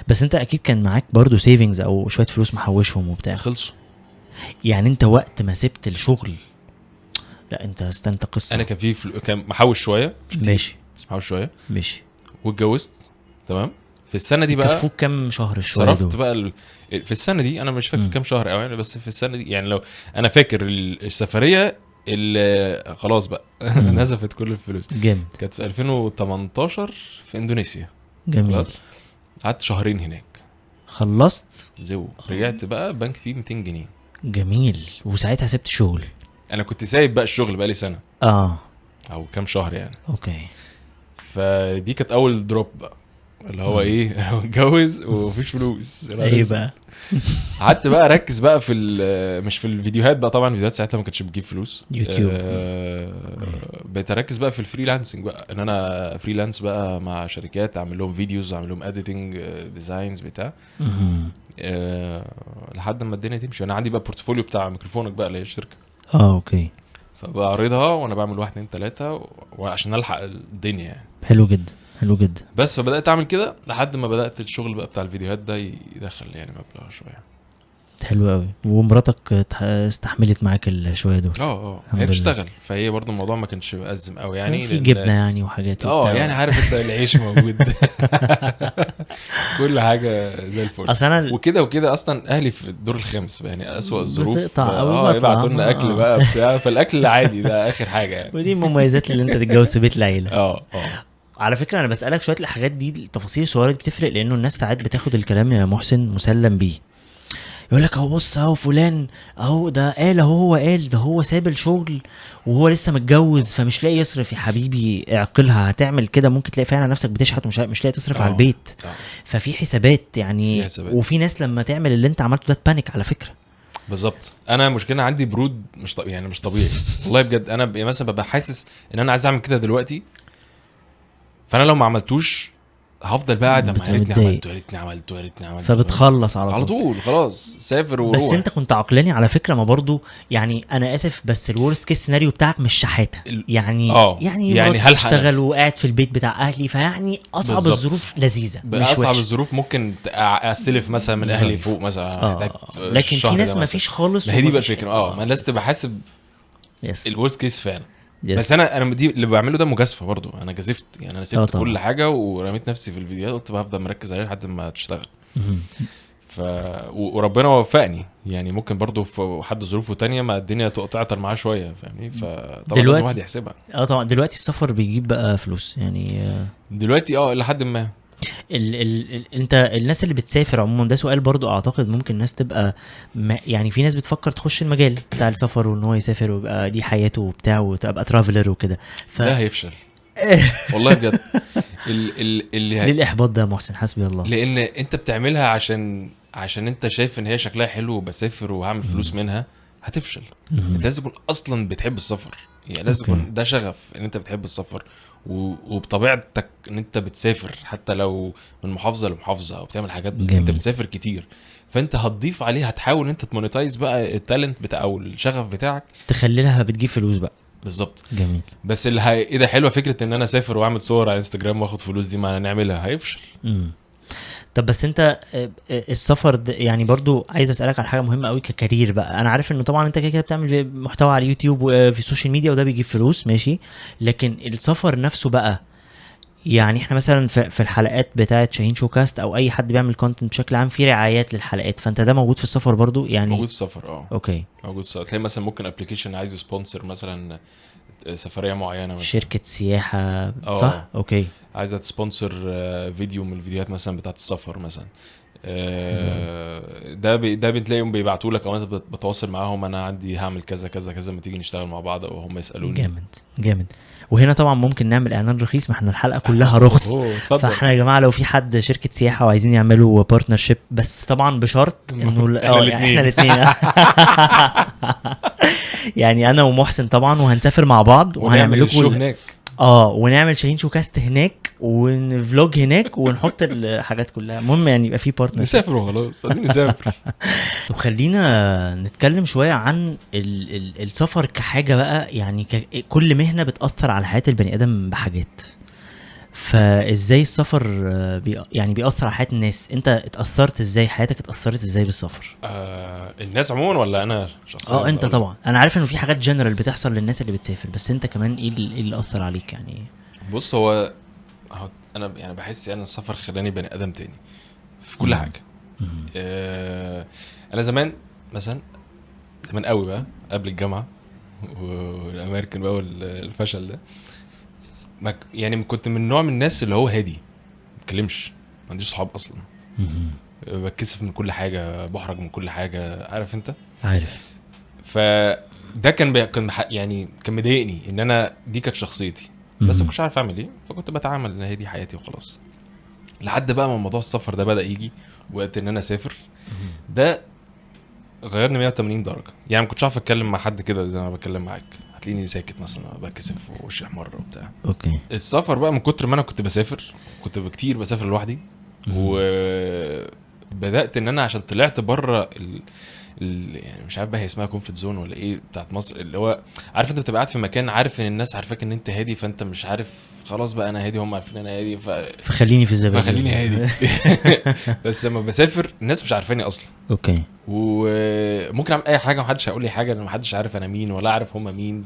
بس أنت أكيد كان معاك برضو savings أو شوية فلوس محوشهم وبتاع. خلصوا. يعني انت وقت ما سبت الشغل لا انت استنت قصة. أنا كان في فلو... كان محوش شوية. مش كتير، ماشي. بس محوش شوية. ماشي. واتجوزت تمام؟ في السنة دي بقى كفوك كام شهر شوية صرفت؟ بقى ال... في السنة دي أنا مش فاكر مم. كام شهر قوي يعني بس في السنة دي يعني لو أنا فاكر ال- السفرية اللي خلاص بقى. نزفت كل الفلوس. جامد. كانت في 2018 في إندونيسيا. جميل. قعدت شهرين هناك. خلصت؟ زو. رجعت بقى بنك فيه 200 جنيه. جميل. وساعتها سبت شغل. أنا كنت سايب بقى الشغل بقى لي سنة. آه. أو كام شهر يعني. okay. فدي كانت أول drop بقى. اللي هو إيه؟ أنا متجوز ومفيش فلوس. إيه بقى؟ قعدت بقى أركز بقى في مش في الفيديوهات بقى طبعا الفيديوهات ساعتها ما كانتش بتجيب فلوس. يوتيوب. آه بقيت أركز بقى في ال freelancing بقى إن أنا freelance بقى مع شركات أعمل لهم videos أعمل لهم editing designs بتاع. آه لحد ما الدنيا تمشي. أنا عندي بقى portfolio بتاع ميكروفونك بقى اللي هي الشركة. آه أوكي. فبعرضها وأنا بعمل واحد اتنين تلاتة وعشان ألحق الدنيا يعني. حلو جدا. حلو جدا. بس فبدأت أعمل كده لحد ما بدأت الشغل بقى بتاع الفيديوهات ده يدخل يعني مبلغ شوية. حلو قوي ومراتك استحملت معاك الشويه دول؟ آه آه. هي. بتشتغل. فهي برضو الموضوع ما كانش مأزم قوي يعني في جبنة يعني وحاجات آه. يعني عارف أنت العيش موجود. كل حاجة زي الفل. أصل أنا وكده وكده أصلا أهلي في الدور الخامس يعني أسوأ الظروف بتقطع أوي آه. يبعتوا لنا أكل. بقى بتاع. فالأكل عادي ده آخر حاجة يعني. ودي المميزات اللي أنت تتجوز في بيت العيلة. آه آه. على فكرة أنا بسألك شوية الحاجات دي التفاصيل الصغيرة دي بتفرق؟ لأنه الناس ساعات بتاخد الكلام يا محسن مسلم بيه. يقول لك أهو بص أهو فلان أهو ده قال أهو هو قال ده هو ساب الشغل وهو لسه متجوز فمش لاقي يصرف. يا حبيبي اعقلها هتعمل كده؟ ممكن تلاقي فعلا نفسك بتشحت ومش مش لاقي تصرف على آه. البيت. آه. ففي حسابات يعني في حسابات. وفي ناس لما تعمل اللي انت عملته ده تبانك على فكرة. بالظبط. أنا مشكلة عندي برود مش طبيعي يعني مش طبيعي. والله بجد أنا ب- مثلا ببقى حاسس إن أنا عايز أعمل كده دلوقتي فأنا لو ما عملتوش هفضل بقى قاعد يا ريتني. عملته يا ريتني عملته يا ريتني عملته فبتخلص على طول على طول خلاص سافر وروح بس انت كنت عقلاني على فكرة ما برضو يعني أنا آسف بس ال worst case scenario بتاعك مش شحاتة يعني آه، يعني يعني بتشتغل نفسي. وقاعد في البيت بتاع أهلي فيعني أصعب بالظبط. الظروف لذيذة مش باصعب وحشة الظروف ممكن أستلف مثلا من أهلي. فوق مثلا آه. لكن في ناس ما. فيش خالص ما هي دي بقى الفكرة آه ما لازم تبقى حاسب yes ال worst case فعلا yes. بس أنا أنا دي اللي بعمله ده مجازفة برضو. أنا جازفت يعني أنا سبت طبعا. كل حاجة ورميت نفسي في الفيديوهات قلت بقى هفضل مركز عليها لحد ما تشتغل. ف وربنا وفقني. يعني ممكن برضو في حد ظروفه تانية ما الدنيا تق- تعطل معاه شوية فاهمني؟ فطبعا لازم دلوقتي- الواحد يحسبها. آه طبعا. دلوقتي السفر بيجيب بقى فلوس يعني آه، دلوقتي آه لحد ما. ال ال ال انت الناس اللي بتسافر عموما ده سؤال برضو أعتقد ممكن الناس تبقى ما يعني في ناس بتفكر تخش المجال بتاع السفر وإن هو يسافر ويبقى دي حياته وبتاع وتبقى ترافلر وكده. ف ده هيفشل. والله بجد. ال ال اللي ليه هي... الاحباط ده يا محسن حسبي الله. لأن أنت بتعملها عشان عشان أنت شايف إن هي شكلها حلو وبسافر وهعمل فلوس منها هتفشل. أنت لازم تكون أصلا بتحب السفر. يعني لازم. يكون ده شغف إن أنت بتحب السفر. وبطبيعتك إن أنت بتسافر حتى لو من محافظة لمحافظة أو بتعمل حاجات بس. أنت بتسافر كتير. فأنت هتضيف عليه هتحاول إن أنت ت monetize بقى ال talent بتاع أو الشغف بتاعك. تخلي لها بتجيب فلوس بقى. بالظبط. جميل. بس اللي هي... إيه ده حلوة فكرة إن أنا أسافر وأعمل صور على انستجرام وآخد فلوس دي ما نعملها. هيفشل. امم طب بس انت آه، آه، السفر ده يعني برضو عايز أسألك على حاجة مهمة قوي ك career بقى. أنا عارف إنه طبعا أنت كده كده بتعمل محتوى على اليوتيوب وفي ال social media وده بيجيب فلوس ماشي؟ لكن السفر نفسه بقى يعني إحنا مثلا في الحلقات بتاعة شاهين شو كاست أو أي حد بيعمل content بشكل عام في رعايات للحلقات. فأنت ده موجود في السفر برضو؟ يعني موجود في السفر آه. okay. موجود في السفر. تلاقي مثلا ممكن application عايز ي sponsor مثلا سفرية معينة مثلا. شركة سياحة. صح؟ okay. عايزه ت sponsor آه، فيديو من الفيديوهات مثلا بتاعت السفر مثلا. آه، ده بي ده بتلاقيهم بيبعتوا لك أو أنت بت- بتواصل معاهم أنا عندي هعمل كذا كذا كذا ما تيجي نشتغل مع بعض أو هم يسألوني. جامد جامد. وهنا طبعا ممكن نعمل إعلان رخيص ما إحنا الحلقة كلها رخص. فإحنا يا جماعة لو في حد شركة سياحة وعايزين يعملوا partnership بس طبعا بشرط إنه. إحنا الاثنين يعني أنا ومحسن طبعا وهنسافر مع بعض وهنعمل لكم هناك. آه ونعمل شاهين شو كاست هناك ون vlog هناك ونحط الحاجات كلها. المهم يعني يبقى في partnership نسافر وخلاص عايزين نسافر. طب خلينا نتكلم شوية عن ال ال السفر كحاجة بقى يعني ك كل مهنة بتأثر على حياة البني آدم بحاجات. فازاي السفر آه، بي يعني بيأثر على حياة الناس؟ انت اتأثرت إزاي؟ حياتك اتأثرت إزاي بالسفر؟ آه الناس عموما ولا أنا شخصيا؟ آه انت طبعا. أنا عارف إنه في حاجات جنرال بتحصل للناس اللي بتسافر بس انت كمان إيه اللي, إيه اللي أثر عليك يعني؟ بص هو أنا يعني بحس يعني السفر خلاني بني آدم تاني في كل. حاجة. آه، أنا زمان مثلا زمان قوي بقى قبل الجامعة والأمريكان بقى والفشل ده ما يعني كنت من نوع من الناس اللي هو هادي ما بتكلمش ما عنديش صحاب أصلا. بتكسف من كل حاجة بحرج من كل حاجة عارف أنت؟ عارف. فده كان بي... كان يعني كان مضايقني إن أنا دي كانت شخصيتي. بس. ما كنتش عارف أعمل إيه فكنت بتعامل إن هي دي حياتي وخلاص. لحد بقى ما موضوع السفر ده بدأ يجي وقت إن أنا أسافر ده غيرني 180 درجة. يعني ما كنتش عارف أتكلم مع حد كده زي ما بتكلم معاك. هتلاقيني ساكت مثلا بكسف ووشي أحمر وبتاع. okay. السفر بقى من كتر ما أنا كنت بسافر كنت كتير بسافر لوحدي وبدات إن أنا عشان طلعت بره ال... ال- يعني مش عارف بقى هي اسمها comfort zone ولا إيه بتاعت مصر اللي هو عارف أنت بتبقى قاعد في مكان عارف إن الناس عارفاك إن أنت هادي فأنت مش عارف خلاص بقى أنا هادي هم عارفين أنا هادي ف... فخليني في الزبادي فخليني هادي. بس لما بسافر الناس مش عارفاني أصلا. أوكي. وممكن أعمل أي حاجة محدش هيقول لي حاجة لأن محدش عارف أنا مين ولا عارف هم مين.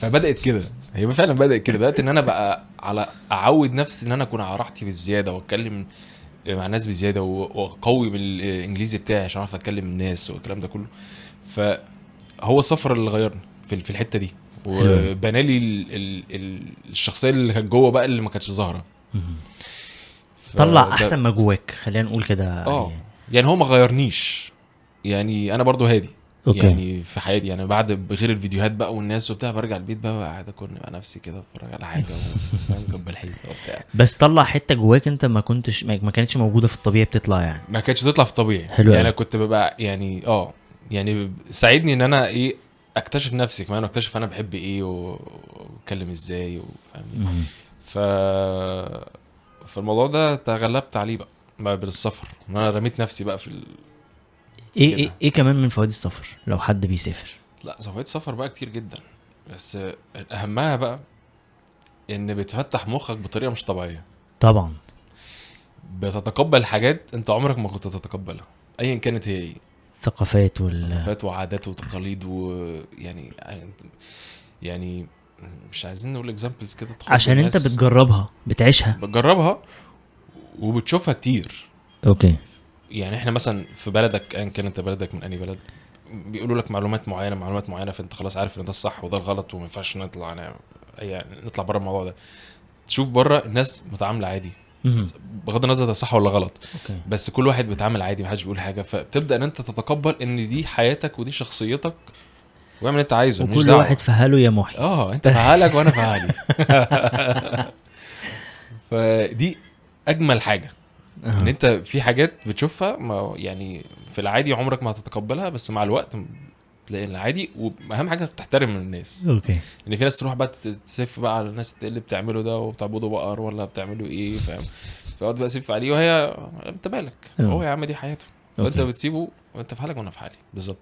فبدأت كده. هي فعلا بدأت كده. بدأت إن أنا بقى على أعود نفسي إن أنا أكون على راحتي بالزيادة وأتكلم مع الناس بزيادة و- واقوي بالإنجليزي بتاعي عشان أعرف أتكلم الناس والكلام ده كله فهو السفر اللي غيرني في الحتة دي. وبنالي ال- ال- ال- الشخصية اللي كانت جوه بقى اللي ما كانتش ظاهرة. ف- طلع أحسن ما جواك خلينا نقول كده آه يعني. يعني هو ما غيرنيش يعني أنا برضو هادي أوكي يعني في حياتي يعني بعد غير الفيديوهات بقى والناس وبتاع برجع البيت بقى قاعد أكون مع نفسي كده أتفرج على حاجة وفاهم جنب الحيطه وبتاع بس طلع حتة جواك أنت ما كنتش ما كانتش موجودة في الطبيعي بتطلع يعني ما كانتش تطلع في الطبيعي حلو يعني. أنا كنت ببقى يعني آه يعني ساعدني إن أنا إيه أكتشف نفسي كمان واكتشف أنا بحب إيه وأتكلم إزاي وفاهمني مهم. ف فالموضوع ده تغلبت عليه بقى بقى بالسفر إن أنا رميت نفسي بقى في. إيه. إيه إيه كمان من فوائد السفر لو حد بيسافر؟ لا فوائد سفر بقى كتير جدا. بس أهمها بقى إن بتفتح مخك بطريقة مش طبيعية. طبعا. بتتقبل حاجات أنت عمرك ما كنت تتقبلها ايا كانت هي إيه. ثقافات وال ثقافات وعادات وتقاليد ويعني يعني مش عايزين نقول examples كده عشان أنت. بتجربها بتعيشها. بتجربها وبتشوفها كتير. okay. يعني إحنا مثلا في بلدك ايا كان أنت بلدك من أنهي بلد بيقولوا لك معلومات معينة معلومات معينة فأنت خلاص عارف إن ده الصح وده الغلط وما ينفعش نطلع يعني يعني نطلع بره الموضوع ده. تشوف بره الناس متعامله عادي. بغض النظر ده صح ولا غلط. okay. بس كل واحد بيتعامل عادي محدش بيقول حاجة. فبتبدأ إن أنت تتقبل إن دي حياتك ودي شخصيتك واعمل اللي أنت عايزه مالكش دعوة. واحد في حاله يا محي. آه أنت في حالك وأنا في حالي. فدي أجمل حاجة. إن. أنت في حاجات بتشوفها ما يعني في العادي عمرك ما هتتقبلها بس مع الوقت تلاقي العادي وأهم حاجة إنك تحترم الناس. okay. إن في ناس تروح بقى تسف بقى على الناس اللي بتعملوا ده وبتعبدوا بقر ولا بتعملوا إيه فاهم؟ فيقعد بقى يسف عليه وهي أنت مالك؟ آه. هو يا عم دي حياته. وانت أوكي. بتسيبه وانت في حالك وأنا في حالي. بالظبط.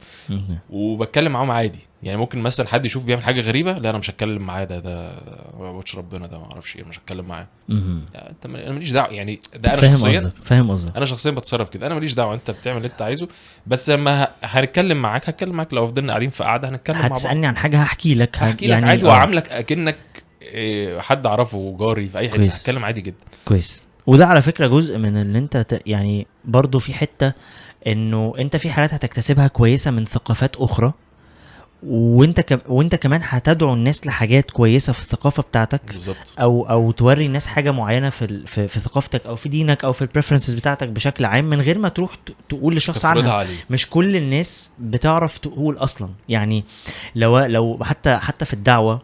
وبتكلم معاهم عادي. يعني ممكن مثلا حد يشوف بيعمل حاجة غريبة لا أنا مش هتكلم معاه ده ده ما بيعبدش ربنا ده ما أعرفش إيه مش هتكلم معاه. أنت أنا ماليش دعوة. يعني ده أنا فاهم شخصيا قصدك فاهم قصدك. أنا شخصيا بتصرف كده. أنا ماليش دعوة أنت بتعمل اللي أنت عايزه. بس لما هنتكلم معاك هتكلم معاك. لو فضلنا قاعدين في قعدة هنتكلم مع بعض. هتسألني عن حاجة هحكي لك. هحكي يعني لك عادي آه. واعاملك أكنك إيه، حد أعرفه جاري في أي حتة. هتكلم عادي جدا. كويس. وده على فكرة جزء من اللي أنت ت... يعني برضو في حتة إنه أنت في حاجات هتكتسبها كويسة من ثقافات أخرى وأنت كم... وأنت كمان هتدعو الناس لحاجات كويسة في الثقافة بتاعتك بالظبط. أو أو توري الناس حاجة معينة في ال... في, في ثقافتك أو في دينك أو في البريفرنسز بتاعتك بشكل عام من غير ما تروح. تقول لشخص عنها. عليه. مش كل الناس بتعرف تقول أصلا. يعني لو لو حتى حتى في الدعوة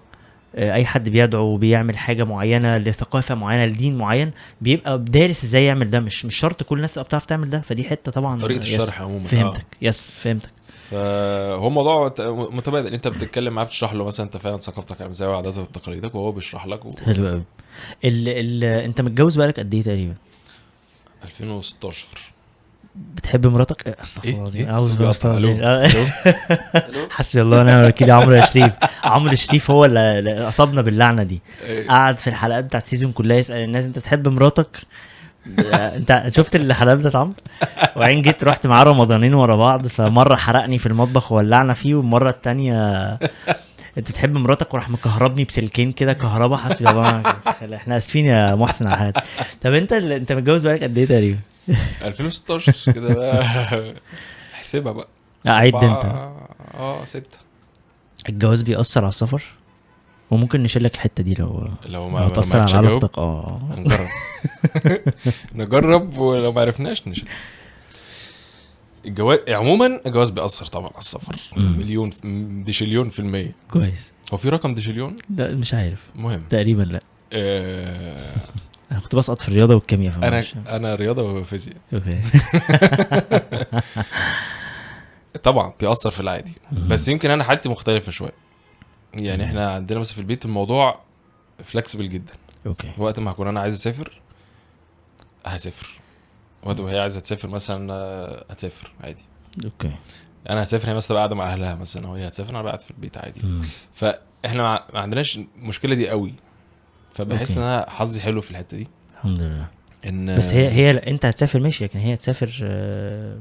أي حد بيدعو وبيعمل حاجة معينة لثقافة معينة لدين معين بيبقى دارس إزاي يعمل ده. مش مش شرط كل الناس تبقى بتعرف تعمل ده. فدي حتة طبعا طريقة الشرح عموما آه. فهمتك. يس فهمتك. فهو موضوع متبادل. أنت بتتكلم معاه بتشرح له مثلا أنت فعلا ثقافتك عاملة إزاي وعاداتك وتقاليدك وهو بيشرح لك و... حلو قوي ال ال أنت متجوز بقالك قد إيه تقريبا؟ 2016 بتحب مراتك؟ آه، أستغفر إيه الله العظيم. ألو. حسبي الله ونعم الوكيل. يا عمرو يا شريف عمرو شريف هو اللي أصابنا باللعنة دي. إيه، قعد في الحلقات بتاعت السيزون كلها يسأل الناس أنت بتحب مراتك؟ أنت شفت الحلقات بتاعت عمرو؟ وبعدين جيت رحت معاه رمضانين ورا بعض فمرة حرقني في المطبخ وولعنا فيه والمرة التانية أنت تحب مراتك؟ وراح مكهربني بسلكين كده كهربا. حسبي الله ونعم الوكيل. إحنا آسفين يا محسن على الحاجات طب أنت أنت متجوز بقالك قد إيه تقريبا؟ 2016 كده بقى. احسبها بقى. عد أنت. آه ستة. الجواز بيأثر على السفر؟ وممكن نشيل لك الحتة دي لو لو ما تأثر على علاقتك آه. هنجرب نجرب ولو ما عرفناش نشيل. الجواز عموما الجواز بيأثر طبعا على السفر. مليون ديشليون في المية. كويس. هو في رقم ديشليون لا مش عارف. مهم. تقريبا لا. آه أنا كنت بسقط في الرياضة والكيمياء أنا فمعرفش. أنا رياضة وفيزياء. okay. طبعا بيأثر في العادي. بس يمكن أنا حالتي مختلفة شوية. يعني إحنا عندنا مثلا في البيت الموضوع flexible جدا. okay. وقت ما هكون أنا عايز أسافر هسافر. وقت ما هي عايزة تسافر مثلا آه، هتسافر عادي. okay. أنا هسافر هي مثلا قاعدة مع أهلها مثلا وهي هتسافر أنا قاعد في البيت عادي. مم. فإحنا ما ما عندناش المشكلة دي قوي. فبحس. إن أنا حظي حلو في الحتة دي. الحمد لله. إن بس هي هي أنت هتسافر ماشي لكن هي هتسافر آه،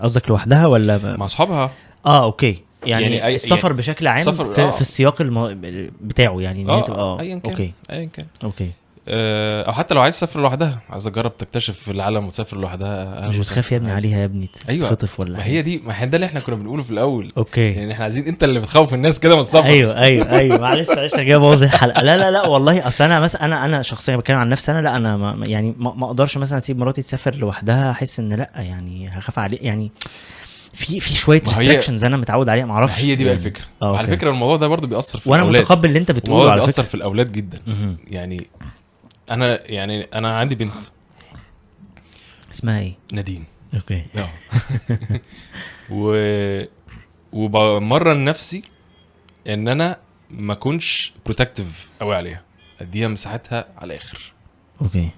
قصدك لوحدها ولا مع أصحابها. آه okay. يعني, يعني يعني السفر بشكل عام في, آه. في السياق الم... بتاعه يعني إن هي تبقى آه. ايا كان okay. ايا كان. okay. آه، أو حتى لو عايز تسافر لوحدها عايز اجرب تكتشف العالم وتسافر لوحدها أهلاً مش. بتخاف يا ابني. عليها يا ابني أيوة. تتخطف ولا ما. هي دي ما هي ده اللي إحنا كنا بنقوله في الأول okay يعني إحنا عايزين أنت اللي بتخوف الناس كده من السفر أيوه أيوه أيوه معلش معلش أنا جاي ابوظ الحلقة لا لا لا والله أصل أنا مثلا أنا أنا شخصيا بتكلم عن نفسي أنا لا أنا ما يعني ما أقدرش مثلا أسيب مراتي تسافر لوحدها أحس إن لا يعني هخاف عليه يعني في في شوية restrictions أنا متعود عليها ما أعرفش هي دي بقى. الفكرة آه، أوكي. فكرة الموضوع ده برضو بيأثر في وأنا الأولاد متقبل اللي أنت بتقوله على بيأثر فكرة في الأولاد جدا. يعني أنا يعني أنا عندي بنت. اسمها إيه؟ نادين. أوكي. آه. و وبمرن نفسي إن أنا ما أكونش protective قوي عليها. أديها مساحتها على الآخر. أوكي.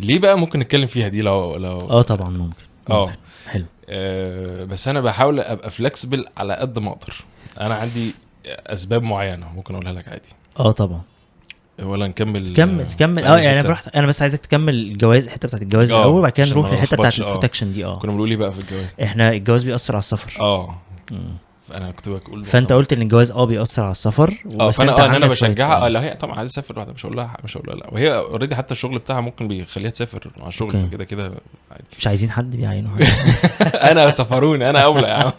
ليه بقى ممكن نتكلم فيها دي لو لو آه طبعا ممكن. آه. حلو. آه، بس أنا بحاول أبقى flexible على قد ما أقدر. أنا عندي أسباب معينة ممكن أقولها لك عادي. آه طبعا. ولا نكمل كمل كمل آه يعني؟ براحتك أنا بس عايزك تكمل الجواز الحتة بتاعت الجواز آه، الأول وبعد كده نروح للحتة بتاعت آه. ال protection دي آه كنا بنقول إيه بقى في الجواز إحنا الجواز بيأثر على السفر آه مم. أنا كنت بقول فأنت قلت إن الجواز آه بيأثر على السفر آه فأنا آه إن أنا بشجعها آه آه. لا هي طبعا عايزه تسافر لوحدها مش هقول لها مش هقول لها لا وهي اوريدي حتى الشغل بتاعها ممكن بيخليها تسافر مع الشغل. فكده كده عادي مش عايزين حد بيعينه أنا سفروني أنا أولى يا عم.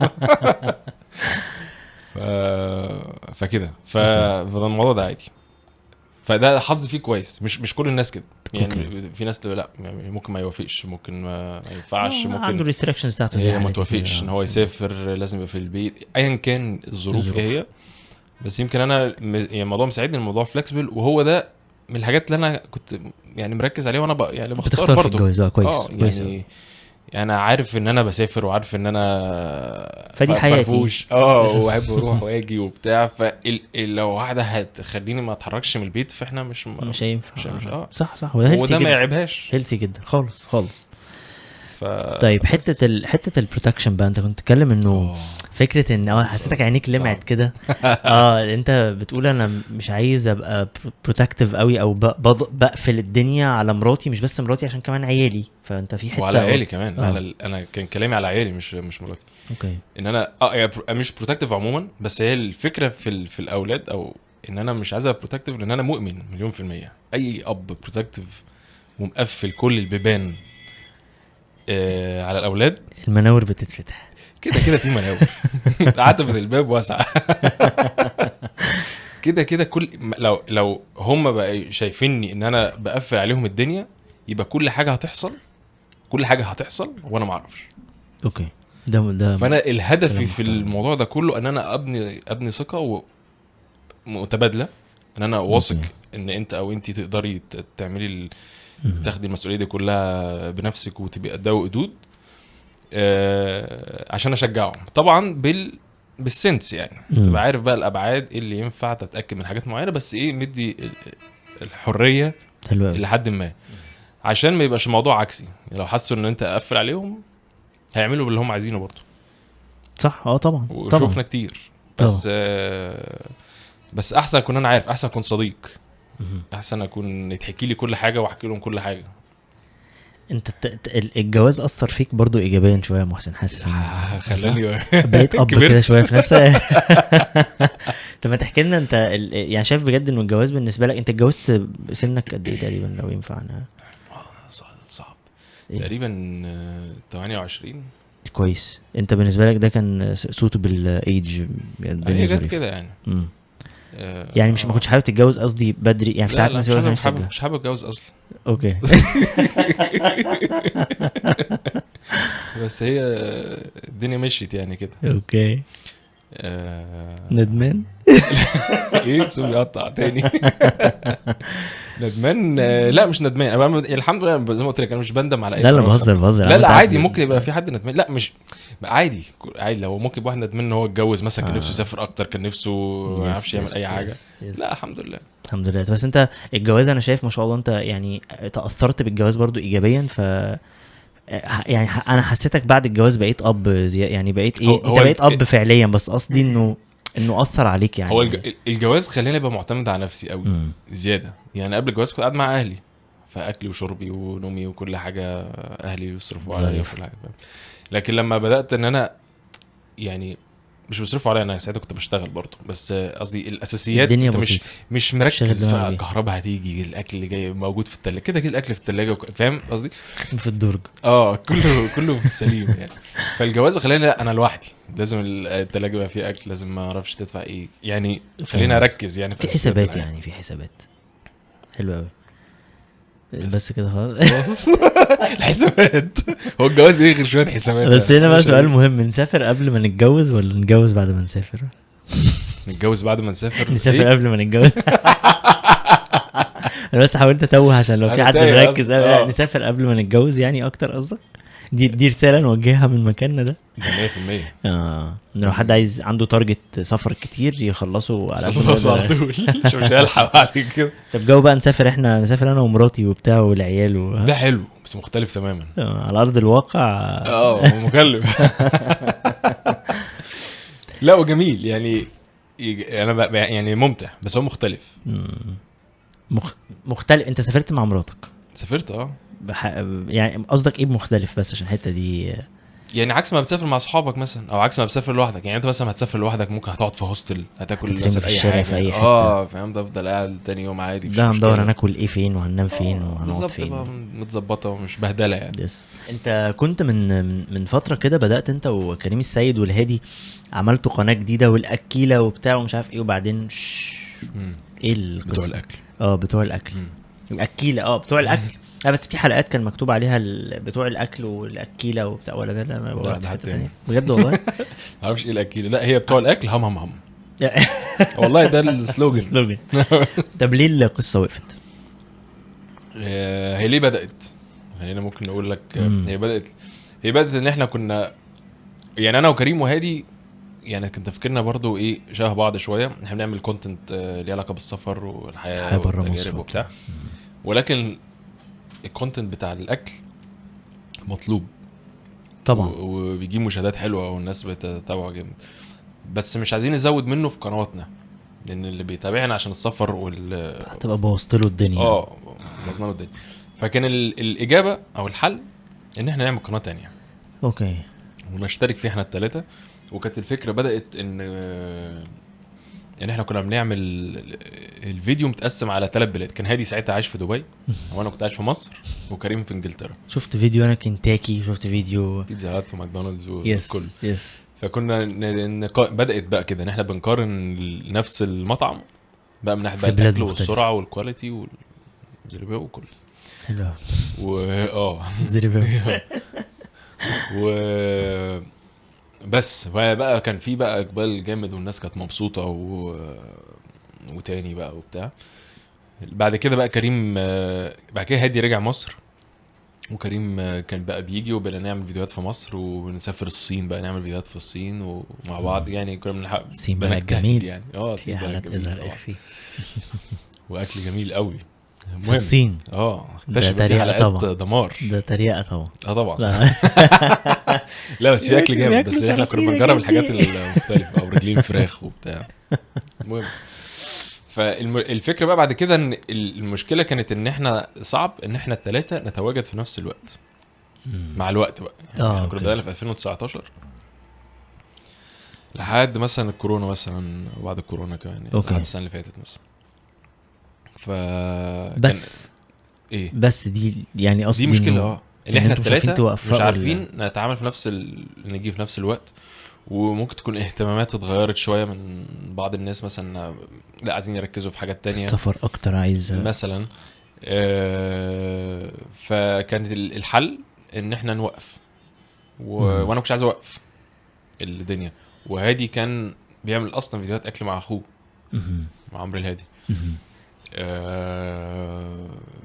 فكده. فالموضوع ده عادي فده حظ فيه كويس مش مش كل الناس كده يعني okay. في ناس لا يعني ممكن ما يوافقش ممكن ما ينفعش آه، عنده ممكن restrictions بتاعته زي هي ما توافقش. إن هو يسافر لازم يبقى في البيت ايا كان الظروف. إيه هي بس يمكن أنا يعني الموضوع مساعدني الموضوع flexible وهو ده من الحاجات اللي أنا كنت يعني مركز عليها وأنا. يعني بختار بتختار في برضه الجواز بقى كويس آه كويس يعني يعني أنا عارف إن أنا بسافر وعارف إن أنا فدي حياتي. آه وأحب أروح وآجي وبتاع فلو واحدة هتخليني ما أتحركش من البيت فإحنا مش م... مش هينفع مش- مش- آه. صح صح وده وده ما يعيبهاش healthy جدا خالص خالص ف... طيب بس. حتة ال... حتة ال protection بقى أنت كنت بتتكلم إنه آه. فكرة إن آه حسيتك عينيك. لمعت كده آه أنت بتقول أنا مش عايز أبقى protective قوي أو. بقفل الدنيا على مراتي مش بس مراتي عشان كمان عيالي فأنت في حتة وعلى عيالي كمان. آه. على ال- أنا كان كلامي على عيالي مش مش مراتي. okay. إن أنا آه مش protective عموما بس هي الفكرة في ال... في الأولاد أو إن أنا مش عايز ابقى protective لأن أنا مؤمن مليون في المية. أي أب protective ومقفل كل البيبان آه على الأولاد. المناور بتتفتح. كده كده في مناور. عتبة الباب واسعة. كده كده كل لو لو هم بقى شايفيني إن أنا بقفل عليهم الدنيا يبقى كل حاجة هتحصل. كل حاجة هتحصل وأنا ما أعرفش. okay. ده ده فأنا الهدفي في. الموضوع ده كله إن أنا ابني أبني ثقة متبادله إن أنا واثق. إن أنت أو انت تقدري تعملي. تاخدي المسؤولية دي كلها بنفسك وتبقي قدها وقدود. آه عشان أشجعهم. طبعا بال بالسنس يعني. تبقى عارف بقى الأبعاد إيه اللي ينفع تتأكد من حاجات معينة بس إيه مدي ال- الحرية لحد ما. عشان ما يبقاش الموضوع عكسي. يعني لو حسوا إن أنت قفل عليهم هيعملوا باللي هم عايزينه برضه. صح. آه طبعا. طبعا. وشوفنا كتير بس آه بس أحسن أكون أنا عارف. أحسن أكون صديق. أحسن أكون يتحكي لي كل حاجة وأحكي لهم كل حاجة. أنت الجواز أثر فيك برضو ايجابيا شوية يا محسن. حاسس إن- خلاني بقيت أب. كده شوية في نفسك طب ما تحكي لنا أنت. يعني شايف بجد انه الجواز بالنسبة لك أنت اتجوزت سنك قد إيه تقريبا؟ لو ينفع أنا صعب صعب إيه؟ تقريبا آه، 28 كويس. أنت بالنسبة لك ده كان suitable age هي جت كده يعني. آه، يعني مش ما كنتش حابب تتجوز قصدي بدري؟ يعني في ساعات لا ناس مش حابب. مش حابب أتجوز أصلا. okay. بس هي آه، الدنيا مشيت يعني كده. okay. آه، ندمان إيه sorry يقطع تاني ندمان آه، لا مش ندمان أنا الحمد لله زي ما قلت لك أنا مش بندم على أي لا لا بهزر. بهزر لا لا. عادي ممكن يبقى في حد ندمان لا مش عادي عادي لو ممكن يبقى واحد ندمان إن هو اتجوز مثلا كان آه. نفسه يسافر أكتر كان نفسه ما يعرفش يعمل أي حاجة. لا الحمد لله الحمد لله بس أنت الجواز أنا شايف ما شاء الله أنت يعني تأثرت بالجواز برضو ايجابيا ف آه، يعني أنا حسيتك بعد الجواز بقيت أب زي يعني بقيت إيه هو- أنت هو بقيت أب فعليا بس قصدي إنه إنه أثر عليك يعني هو الج- الجواز خلاني أبقى معتمد على نفسي قوي مم. زيادة يعني قبل الجواز كنت قاعد مع أهلي فاكلي وشربي ونومي وكل حاجة أهلي يصرفوا عليا. وكل حاجة؟ لكن لما بدأت إن أنا يعني مش بيصرفوا عليا أنا ساعتها كنت بشتغل برضه. بس قصدي الأساسيات الدنيا أنت مش مش مركز في. الكهرباء هتيجي الأكل اللي جاي موجود في التلاجة. كده كده الأكل في التلاجة وك... فاهم قصدي؟ في الدرج. آه كله كله في السليم يعني. فالجواز خلاني لا أنا لوحدي. لازم التلاجة يبقى فيها أكل لازم ما أعرفش تدفع إيه. يعني خليني. أركز يعني في أساسيات حسابات. يعني في حسابات. حلو قوي بس. كده خلاص. الحسابات. هو الجواز إيه غير شوية حسابات؟ بس هنا بقى سؤال. مهم نسافر قبل ما نتجوز ولا نتجوز بعد ما نسافر؟ نتجوز بعد ما نسافر؟ نسافر إيه؟ قبل ما نتجوز. أنا بس حاولت أتوه عشان لو في حد مركز آه. نسافر قبل ما نتجوز يعني أكتر قصدك؟ دي دي رسالة نوجهها من مكاننا ده. ده 100% آه. لو حد عايز عنده تارجت سفر كتير يخلصه على خلاص على. طول. مش مش هيلحق بعد كده. طب جو بقى نسافر إحنا نسافر أنا ومراتي وبتاع والعيال و... ده حلو بس مختلف تماما. آه، على أرض الواقع. آه مكلف. لا وجميل يعني أنا يعني ممتع بس هو مختلف. مخ... مختلف. أنت سافرت مع مراتك؟ سافرت آه. بح... يعني قصدك إيه بمختلف بس عشان الحتة دي؟ يعني عكس ما بتسافر مع أصحابك مثلا أو عكس ما بتسافر لوحدك. يعني أنت مثلا هتسافر لوحدك ممكن هتقعد في هوستل هتاكل مثلا في أي حاجة. في أي حتة. آه فاهم؟ ده افضل قاعد تاني يوم عادي ده هندور. هناكل إيه فين وهننام فين آه، وهنقعد بالظبط فين. بقى متظبطة ومش بهدلة يعني. yes أنت كنت من من- فترة كده بدأت أنت وكريم السيد والهادي عملتوا قناة جديدة والأكيلة وبتاع ومش عارف إيه وبعدين. إيه القصة؟ بتوع الأكل. آه بتوع الأكل. مم. الأكيلة آه بتوع الأكل. آه بس في حلقات كان مكتوب عليها بتوع الأكل والأكيلة وبتاع ولا ده لا أنا ده حد تاني. بجد والله؟ معرفش إيه الاكيل لا هي بتوع الأكل هم هم هم. والله ده ال slogan. slogan طب ليه القصة وقفت؟ آه، هي ليه بدأت؟ خلينا ممكن نقول لك آه، مم. هي بدأت هي بدأت إن إحنا كنا يعني أنا وكريم وهادي يعني كان تفكيرنا برضو إيه شبه بعض شوية. إحنا بنعمل content ليه علاقة بالسفر والحياة برا مصر والتجارب وبتاع. ولكن ال content بتاع الأكل مطلوب. طبعا. وبيجيب مشاهدات حلوة والناس بتتابعه جامد. بس مش عايزين نزود منه في قنواتنا لأن اللي بيتابعنا عشان السفر وال هتبقى بوظت له الدنيا. آه بوظنا له الدنيا. فكان ال... الإجابة أو الحل إن إحنا نعمل قناة تانية. okay. ونشترك فيها إحنا الثلاثه وكانت الفكرة بدأت إن ان إحنا كنا بنعمل الفيديو متقسم على ثلاث بلاد. كان هادي ساعتها عايش في دبي وأنا كنت عايش في مصر وكريم في انجلترا. شفت فيديو أنا كنتاكي شفت فيديو بيتزا هات وماكدونالدز والكل يس يس فكنا ن... نقا... بدأت بقى كده إن إحنا بنقارن نفس المطعم بقى من ناحية بقى الأكل. والسرعة وال quality والزربيه وكل. حلو. و آه. زريبه و بس بقى كان في بقى إقبال جامد والناس كانت مبسوطة و... وتاني بقى وبتاع. بعد كده بقى كريم بعد كده هادي رجع مصر. وكريم كان بقى بيجي وبقينا نعمل فيديوهات في مصر ونسافر الصين بقى نعمل فيديوهات في الصين ومع بعض يعني كنا بنحقق الصين بلد جميل. يعني. آه في الصين بلد جميل وأكل جميل قوي. في الصين آه اكتشف في حلقات طبعا. دمار. ده تريقة طبعا. آه طبعا. لا. لا بس في أكل جامد بس إحنا كنا بنجرب. الحاجات المختلفة أو رجلين فراخ وبتاع. المهم. فالفكرة بقى بعد كده إن المشكلة كانت إن إحنا صعب إن إحنا الثلاثه نتواجد في نفس الوقت. مع الوقت بقى. يعني إحنا. كنا بدأنا في 2019 لحد مثلا الكورونا مثلا وبعد الكورونا كمان يعني أوكي. لحد السنة اللي فاتت مثلا. ف بس. إيه. بس دي يعني قصدي دي مشكلة آه. إن إحنا أنتوا مش عارفين الثلاثه مش عارفين نتعامل في نفس ال... نجي في نفس الوقت وممكن تكون اهتمامات اتغيرت شوية من بعض الناس مثلا لأ عايزين يركزوا في حاجات تانية. السفر أكتر عايز مثلا آه، فكان ال- الحل إن إحنا نوقف. و... وأنا مش عايز أوقف الدنيا. وهادي كان بيعمل أصلا فيديوهات أكل مع أخوه. مع عمرو الهادي.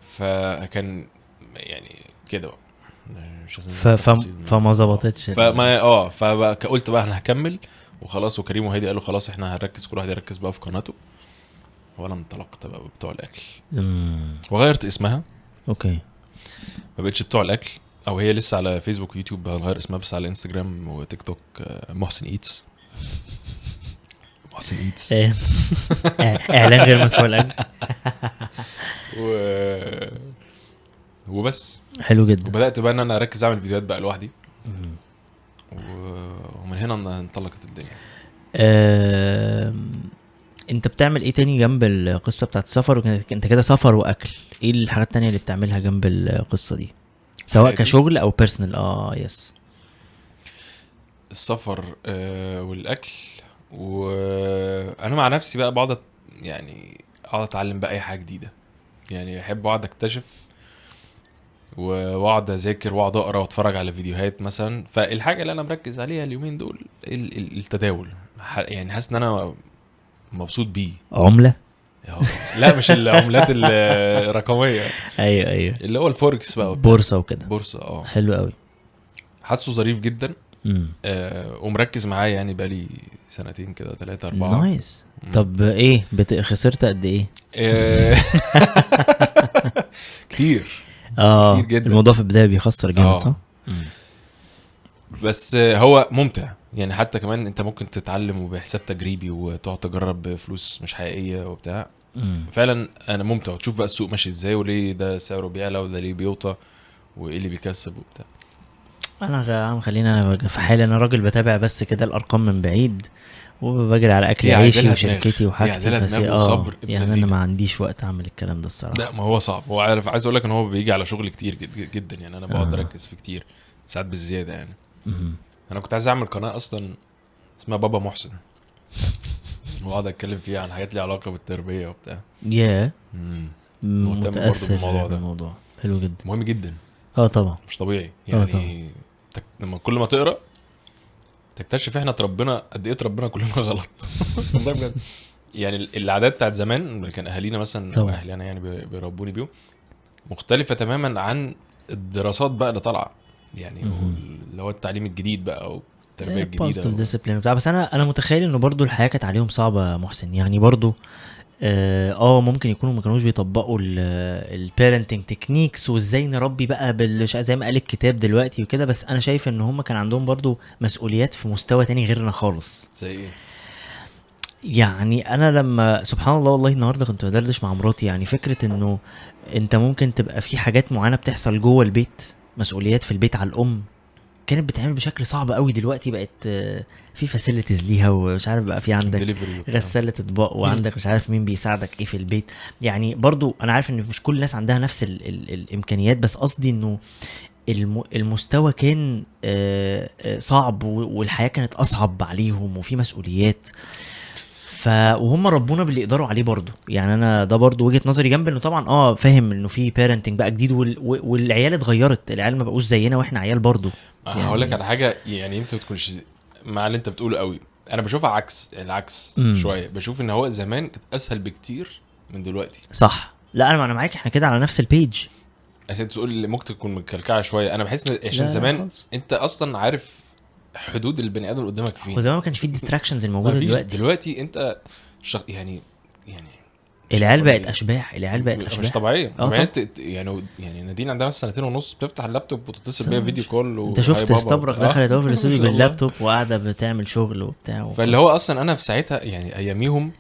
فكان يعني كده بقى مش. ف... تفاصيل. فما ظبطتش فما آه فقلت بقى أنا هكمل وخلاص وكريم وهادي قالوا خلاص إحنا هنركز كل واحد يركز بقى في قناته وأنا انطلقت بقى بتوع الأكل مم. وغيرت اسمها okay ما بقتش بتوع الأكل أو هي لسه على فيسبوك ويوتيوب هنغير اسمها بس على إنستجرام وتيك توك آه، محسن eats محسن eats. اعلان غير مسموح لاجل و... وبس. حلو جدا. وبدأت بقى إن أنا أركز أعمل فيديوهات بقى لوحدي. ومن هنا ان- انطلقت الدنيا. آم، أنت بتعمل إيه تاني جنب القصة بتاعت السفر؟ أنت كده سفر وأكل. إيه الحاجات التانية اللي بتعملها جنب القصة دي؟ سواء حياتي؟ كشغل أو personal آه yes السفر آه والأكل. وأنا مع نفسي بقى بقعد يعني اقعد اتعلم بقى اي حاجة جديدة. يعني احب اقعد اكتشف واقعد اذاكر واقعد اقرا واتفرج على فيديوهات مثلا. فالحاجة اللي أنا مركز عليها اليومين دول ال- ال- التداول. يعني حاسس ان أنا مبسوط بيه. عملة. لا مش العملات الرقمية. أيوه أيوه. اللي هو الفوركس بقى. بورصة وكده. بورصة آه. حلو قوي حاسه ظريف جدا. آه ومركز معايا يعني بقالي سنتين كده ثلاثة أربعة. nice. مم. طب إيه؟ بت... خسرت قد إيه؟ آه، كتير. آه كتير جدا. الموضوع في البداية بيخسر جامد آه. صح؟ بس آه، هو ممتع. يعني حتى كمان أنت ممكن تتعلم وبحساب تجريبي وتقعد تجرب بفلوس مش حقيقية وبتاع. مم. فعلا أنا ممتع. وتشوف بقى السوق ماشي إزاي وليه ده سعره بيعلى وده ليه بيوطى وإيه اللي بيكسب وبتاع. أنا عم خليني أنا في حالي أنا راجل بتابع بس كده الأرقام من بعيد وبجري على أكل عيشي وشركتي وحاجتي بس آه يعني أنا. ما عنديش وقت أعمل الكلام ده الصراحة لا ما هو صعب هو عارف عايز أقول لك إن هو بيجي على شغل كتير جد- جدا يعني أنا بقعد آه. أركز فيه كتير ساعات بالزيادة يعني مهم. أنا كنت عايز أعمل قناة أصلا اسمها بابا محسن وأقعد أتكلم فيها عن حاجات ليها علاقة بالتربية وبتاع يا مم. مهتم برضه متأثر بالموضوع ده. بالموضوع حلو جدا مهم جدا آه طبعا مش طبيعي آه. يعني. لما كل ما تقرأ تكتشف إحنا اتربينا قد إيه اتربينا كلنا غلط. والله بجد. يعني ال- العادات بتاعت زمان اللي كان أهالينا مثلا أو. أهلي أنا يعني بي- بيربوني بيهم مختلفة تماما عن الدراسات بقى اللي طالعة. يعني. اللي هو التعليم الجديد بقى أو التربية الجديدة discipline بتاع بس أنا أنا متخيل إنه برضو الحياة كانت عليهم صعبة محسن. يعني برضو آه آه، ممكن يكونوا ما كانوش بيطبقوا ال parenting techniques وإزاي نربي بقى بال مش عارف زي ما قال الكتاب دلوقتي وكده. بس أنا شايف إن هم كان عندهم برضو مسؤوليات في مستوى تاني غيرنا خالص. زي إيه؟ يعني أنا لما سبحان الله والله النهارده كنت بدردش مع مراتي يعني فكرة إنه أنت ممكن تبقى في حاجات معينة بتحصل جوه البيت مسؤوليات في البيت على الأم كانت بتتعمل بشكل صعب قوي دلوقتي بقت آه، في فاسيلتيز ليها ومش عارف بقى في عندك. غسالة اطباق وعندك مش عارف مين بيساعدك إيه في البيت. يعني برضو أنا عارف إن مش كل الناس عندها نفس ال ال الإمكانيات بس قصدي إنه الم المستوى كان آه، آه، صعب و- والحياة كانت أصعب عليهم وفي مسؤوليات. ف وهم ربونا باللي يقدروا عليه برضو يعني أنا ده برضو وجهة نظري جنب إنه طبعا آه فاهم إنه في parenting بقى جديد وال والعيال اتغيرت. العيال ما بقوش زينا وإحنا عيال برضو يعني هقول لك على حاجة يعني يمكن ما تكونش مع اللي أنت بتقوله قوي. أنا بشوفها عكس العكس مم. شوية. بشوف إن هو زمان كانت أسهل بكتير من دلوقتي. صح. لا أنا أنا معاك إحنا كده على نفس ال page عشان تقول ممكن تكون مكلكعه شوية. أنا بحس إن عشان زمان. أنت أصلا عارف حدود البني آدم اللي قدامك فين وزمان ما كانش في ال distractions الموجودة. دلوقتي دلوقتي انت شخ... يعني يعني العيال بقت؟ أشباح العيال بقت مش أشباح طبيعية آه يعني انت يعني يعني نادين عندها مثلا سنتين ونص بتفتح اللابتوب وتتصل بيها. video call و انت شفت استبرق. دخلت في الاستوديو. باللابتوب وقاعدة بتعمل شغل وبتاع فاللي هو أصلا أنا في ساعتها يعني أياميهم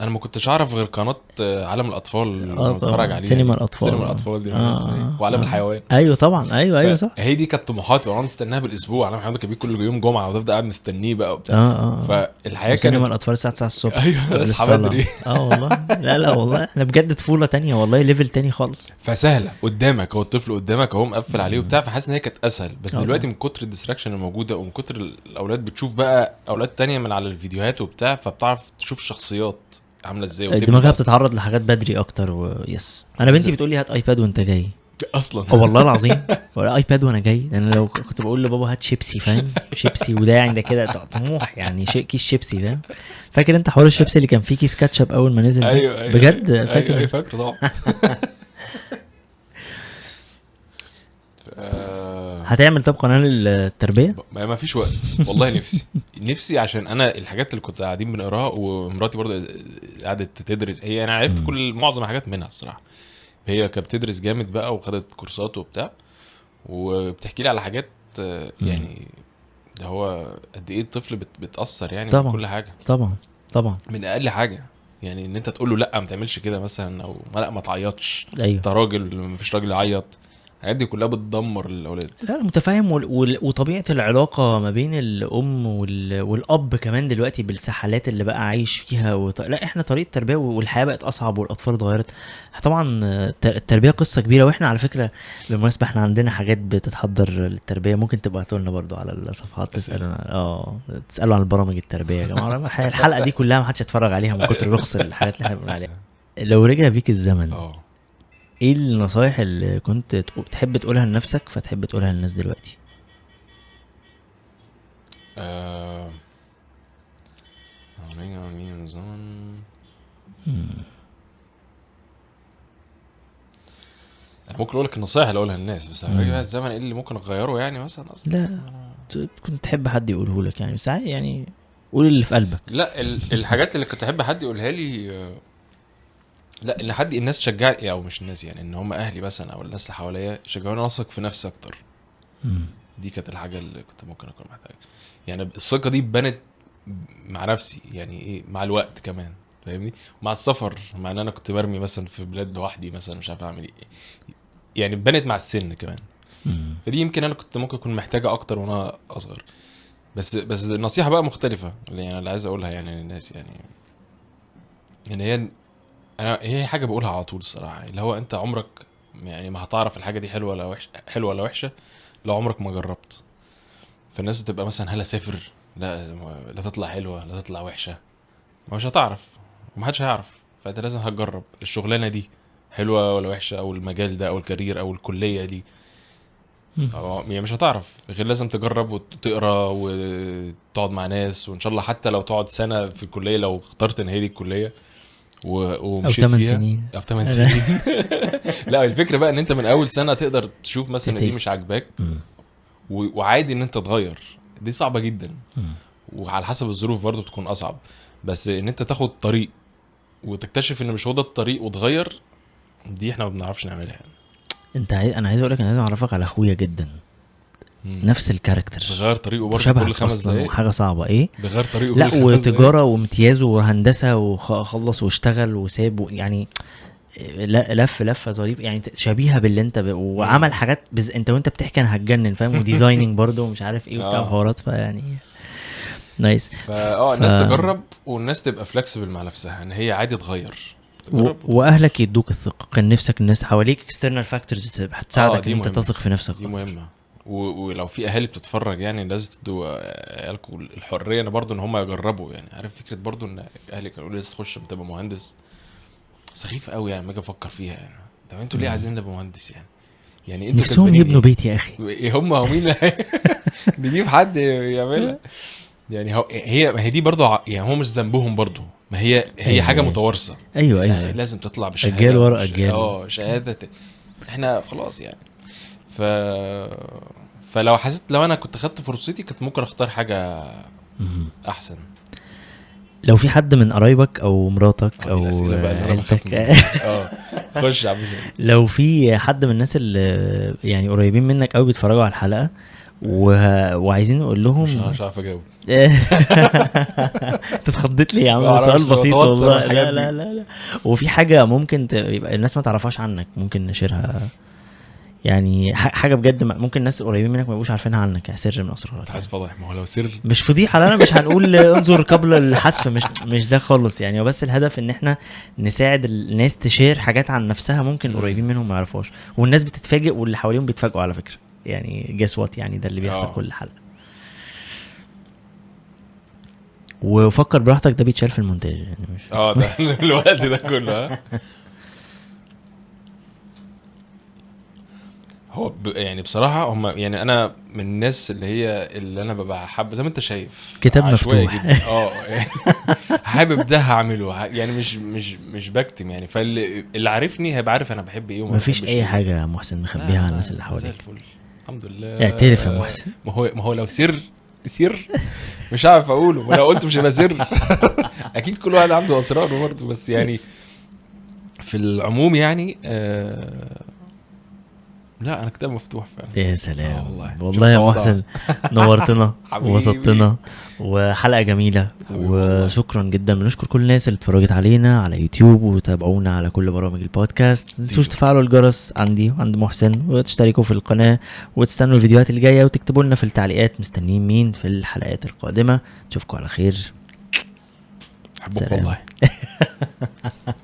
أنا ما كنتش أعرف غير قناة آه، عالم الأطفال اللي بتفرج طبعا. عليها. سينما. الأطفال. سينما الأطفال دي آه، اسمها آه، وعالم آه. الحيوان. أيوه طبعا أيوه أيوه صح. هي دي كانت طموحاتي وأنا استناها بالأسبوع. عالم الحيوان كان كل يوم جمعة وتفضل قاعد مستنيه بقى وبتاع. آه آه فالحياة سينما كانت الأطفال الساعة 9 الصبح. أيوه أصحى. بدري. آه والله. لا لا والله. إحنا بجد طفولة تانية والله level تاني خالص. فسهلة. قدامك هو الطفل قدامك أهو مقفل عليه وبتاع فحاسس إن هي كانت أسهل. بس آه دلوقتي من كتر ال distraction الموجوده ومن كتر الأولاد بتشوف بقى أولاد تانية من على الفيديوهات وبتاع فبتعرف تشوف الشخصيات عاملة إزاي؟ وتبني دماغها. بتتعرض لحاجات بدري أكتر ويس أنا بنتي. بتقول لي هات iPad وأنت جاي. أصلا. أه والله العظيم. ولا iPad وأنا جاي. أنا لو كنت بقول لبابا هات شيبسي فاهم؟ شيبسي وده يعني ده كده طموح يعني شيء كيس شيبسي فاهم؟ فاكر أنت حوار الشيبسي اللي كان فيه كيس كاتشب أول ما نزل ده؟ أيوه أيوه بجد؟ أيوة. فاكر؟ أيوه, أيوة فاكر طبعا. آه، هتعمل طب قناه للتربية؟ ما فيش وقت. والله نفسي. نفسي عشان أنا الحاجات اللي كنت قاعدين بنقراها ومراتي برضه قعدت تدرس. هي أنا عرفت. كل معظم الحاجات منها الصراحة. هي كانت بتدرس جامد بقى وخدت كورسات وبتاع. وبتحكي لي على حاجات. يعني ده هو قد إيه الطفل بت... بتأثر يعني طبعاً. كل حاجة. طبعا. طبعا. من أقل حاجة. يعني إن أنت تقول له لأ ما تعملش كده مثلا أو لأ ما تعيطش. أيوه. أنت راجل ما فيش راجل يعيط. الحاجات دي كلها بتدمر الأولاد. لا أنا متفاهم. وطبيعة العلاقة ما بين الأم وال... والأب كمان دلوقتي بالسحلات اللي بقى عايش فيها وط... لا إحنا طريقة التربيه والحياة بقت أصعب والأطفال اتغيرت. طبعا الت- التربية قصة كبيرة. وإحنا على فكرة بالمناسبة إحنا عندنا حاجات بتتحضر للتربية. ممكن تبعتوا لنا برضو على الصفحات. تسالوا آه تسألوا عن برامج التربية يا جماعة. الحلقة دي كلها ما حدش يتفرج عليها من كتر رخص الحاجات اللي إحنا بنقول عليها. لو رجع بيك الزمن آه. إيه النصايح اللي كنت تقو- تحب تقولها لنفسك فتحب تقولها للناس دلوقتي؟ آه، أنا ممكن أقول لك النصايح اللي أقولها للناس بس مم. رجع الزمن إيه اللي ممكن أغيره يعني مثلا؟ أصلا لا ت- كنت تحب حد يقوله لك يعني بس عادي يعني قول اللي في قلبك. لا ال- الحاجات اللي كنت أحب حد يقولها لي آه، لا إن حد الناس تشجعني أو مش الناس يعني إن هم أهلي مثلا أو الناس اللي حواليا يشجعوني أثق في نفسي أكتر. دي كانت الحاجة اللي كنت ممكن أكون محتاجها. يعني الثقة دي بنت مع نفسي يعني إيه مع الوقت كمان فاهمني؟ مع السفر مع إن أنا كنت برمي مثلا في بلاد لوحدي مثلا مش عارف أعمل إيه. يعني بنت مع السن كمان. فدي يمكن أنا كنت ممكن أكون محتاجها أكتر وأنا أصغر. بس بس النصيحة بقى مختلفة اللي يعني اللي عايز أقولها يعني للناس يعني. إن هي أنا هي حاجة بقولها على طول الصراحة اللي هو أنت عمرك يعني ما هتعرف الحاجة دي حلوة ولا وحشة حلوة ولا وحشة لو عمرك ما جربت. فالناس بتبقى مثلا هل أسافر؟ لا لا تطلع حلوة لا تطلع وحشة. ما مش هتعرف ومحدش هيعرف فأنت لازم هتجرب. الشغلانة دي حلوة ولا وحشة أو المجال ده أو الكارير أو الكلية دي. يعني مش هتعرف غير لازم تجرب وتقرأ وتقعد مع ناس وإن شاء الله حتى لو تقعد سنة في الكلية لو اخترت إن هي دي الكلية و... أو ومشيت 8 فيها سنين أو 8 سنين لا الفكرة بقى إن أنت من أول سنة تقدر تشوف مثلا دي تتيست. مش عاجباك. وعادي إن أنت تغير دي صعبة جدا. وعلى حسب الظروف برضو بتكون أصعب بس إن أنت تاخد طريق وتكتشف إن مش هو ده الطريق وتغير دي إحنا ما بنعرفش نعملها يعني أنت عايز أنا عايز أقول لك أنا لازم أعرفك على أخويا جدا. نفس ال character. بغير طريقه برضه كل خمس دقايق. وحاجه صعبة. إيه؟ بغير طريقه لا كل خمس دقايق. وتجارة وامتياز وهندسة وخلص واشتغل وساب يعني لا لف لفه ظريف يعني شبيهة باللي أنت ب... وعمل حاجات بز... أنت وأنت بتحكي أنا هتجنن فاهم؟ و designing برضه ومش عارف إيه وبتاع آه. حوارات فيعني nice. فاه الناس ف- تجرب والناس تبقى flexible مع نفسها إن هي عادي تغير. و... وأهلك يدوك الثقة كان نفسك الناس حواليك external factors هتساعدك دي إن أنت. تثق في نفسك دي. مهمة. ولو في أهالي بتتفرج يعني لازم تدوا عيالكم الحرية ان برضه إن هم يجربوا يعني. عارف فكرة برضه إن أهلي كانوا لي تخش تبقى مهندس. سخيف قوي يعني لما أجي أفكر فيها يعني. طب أنتوا ليه. عايزين نبقى مهندس يعني؟ يعني أنتوا نفسهم يبنوا إيه؟ بيت يا أخي. إيه هم هو مين نجيب حد يعملها. يعني هو هي ما هي دي برضه يعني هو مش ذنبهم برضه ما هي هي أيوة، حاجة أيوة. متوارثة. أيوه يعني أيوه. لازم تطلع بشهادة أجيال ورا أجيال. آه شهادة إحنا خلاص يعني. ف فلو حسيت لو أنا كنت خدت فرصتي كنت ممكن أختار حاجة. أحسن لو في حد من قرايبك أو مراتك أو عيلتك. آه خش. لو في حد من الناس اللي يعني قريبين منك قوي بيتفرجوا على الحلقة و... وعايزين نقول لهم مش عارف أجاوب أنت اتخضيت ليه يا عم سؤال بسيط والله لا لا. لا لا وفي حاجة ممكن ت... يبقى الناس ما تعرفهاش عنك ممكن نشيرها يعني حاجة بجد ممكن الناس قريبين منك ما يبقوش عارفينها عنك يعني سر من أسرارك أنت عايز فضح ما هو لو سر مش فضيحة لا لا مش هنقول انظر قبل الحذف مش مش ده خالص يعني هو بس الهدف إن إحنا نساعد الناس تشير حاجات عن نفسها ممكن مم. القريبين منهم ما يعرفوهاش والناس بتتفاجئ واللي حواليهم بيتفاجئوا على فكرة يعني جس وات يعني ده اللي بيحصل آه. كل حلقة وفكر براحتك ده بيتشال في المونتاج يعني مش آه ده الوقت ده كله ها هو ب... يعني بصراحة هم يعني أنا من الناس اللي هي اللي أنا ببقى حابب زي ما أنت شايف كتاب مفتوح. آه حابب ده هعمله. يعني مش مش مش بكتم يعني. فاللي اللي عارفني هيبقى عارف أنا بحب إيه وما مفيش أي إيه. حاجة يا محسن مخبيها على الناس اللي حواليك. الحمد لله. اعترف يا محسن. ما هو ما هو لو سر سر؟ مش عارف أقوله. ولو قلت مش هيبقى سر. أكيد كل واحد عنده أسراره برضه. بس يعني في العموم يعني آه لا أنا كتاب مفتوح فعلا يا سلام آه والله. والله يا. محسن نورتنا حبيبي. ووسطتنا وحلقة جميلة. وشكرا جدا بنشكر كل الناس اللي اتفرجت علينا على يوتيوب وتابعونا على كل برامج البودكاست ما تنسوش. تفعلوا الجرس عندي وعند محسن وتشتركوا في القناة وتستنوا الفيديوهات اللي جاية وتكتبوا لنا في التعليقات مستنيين مين في الحلقات القادمة نشوفكم على خير احبك سلام. والله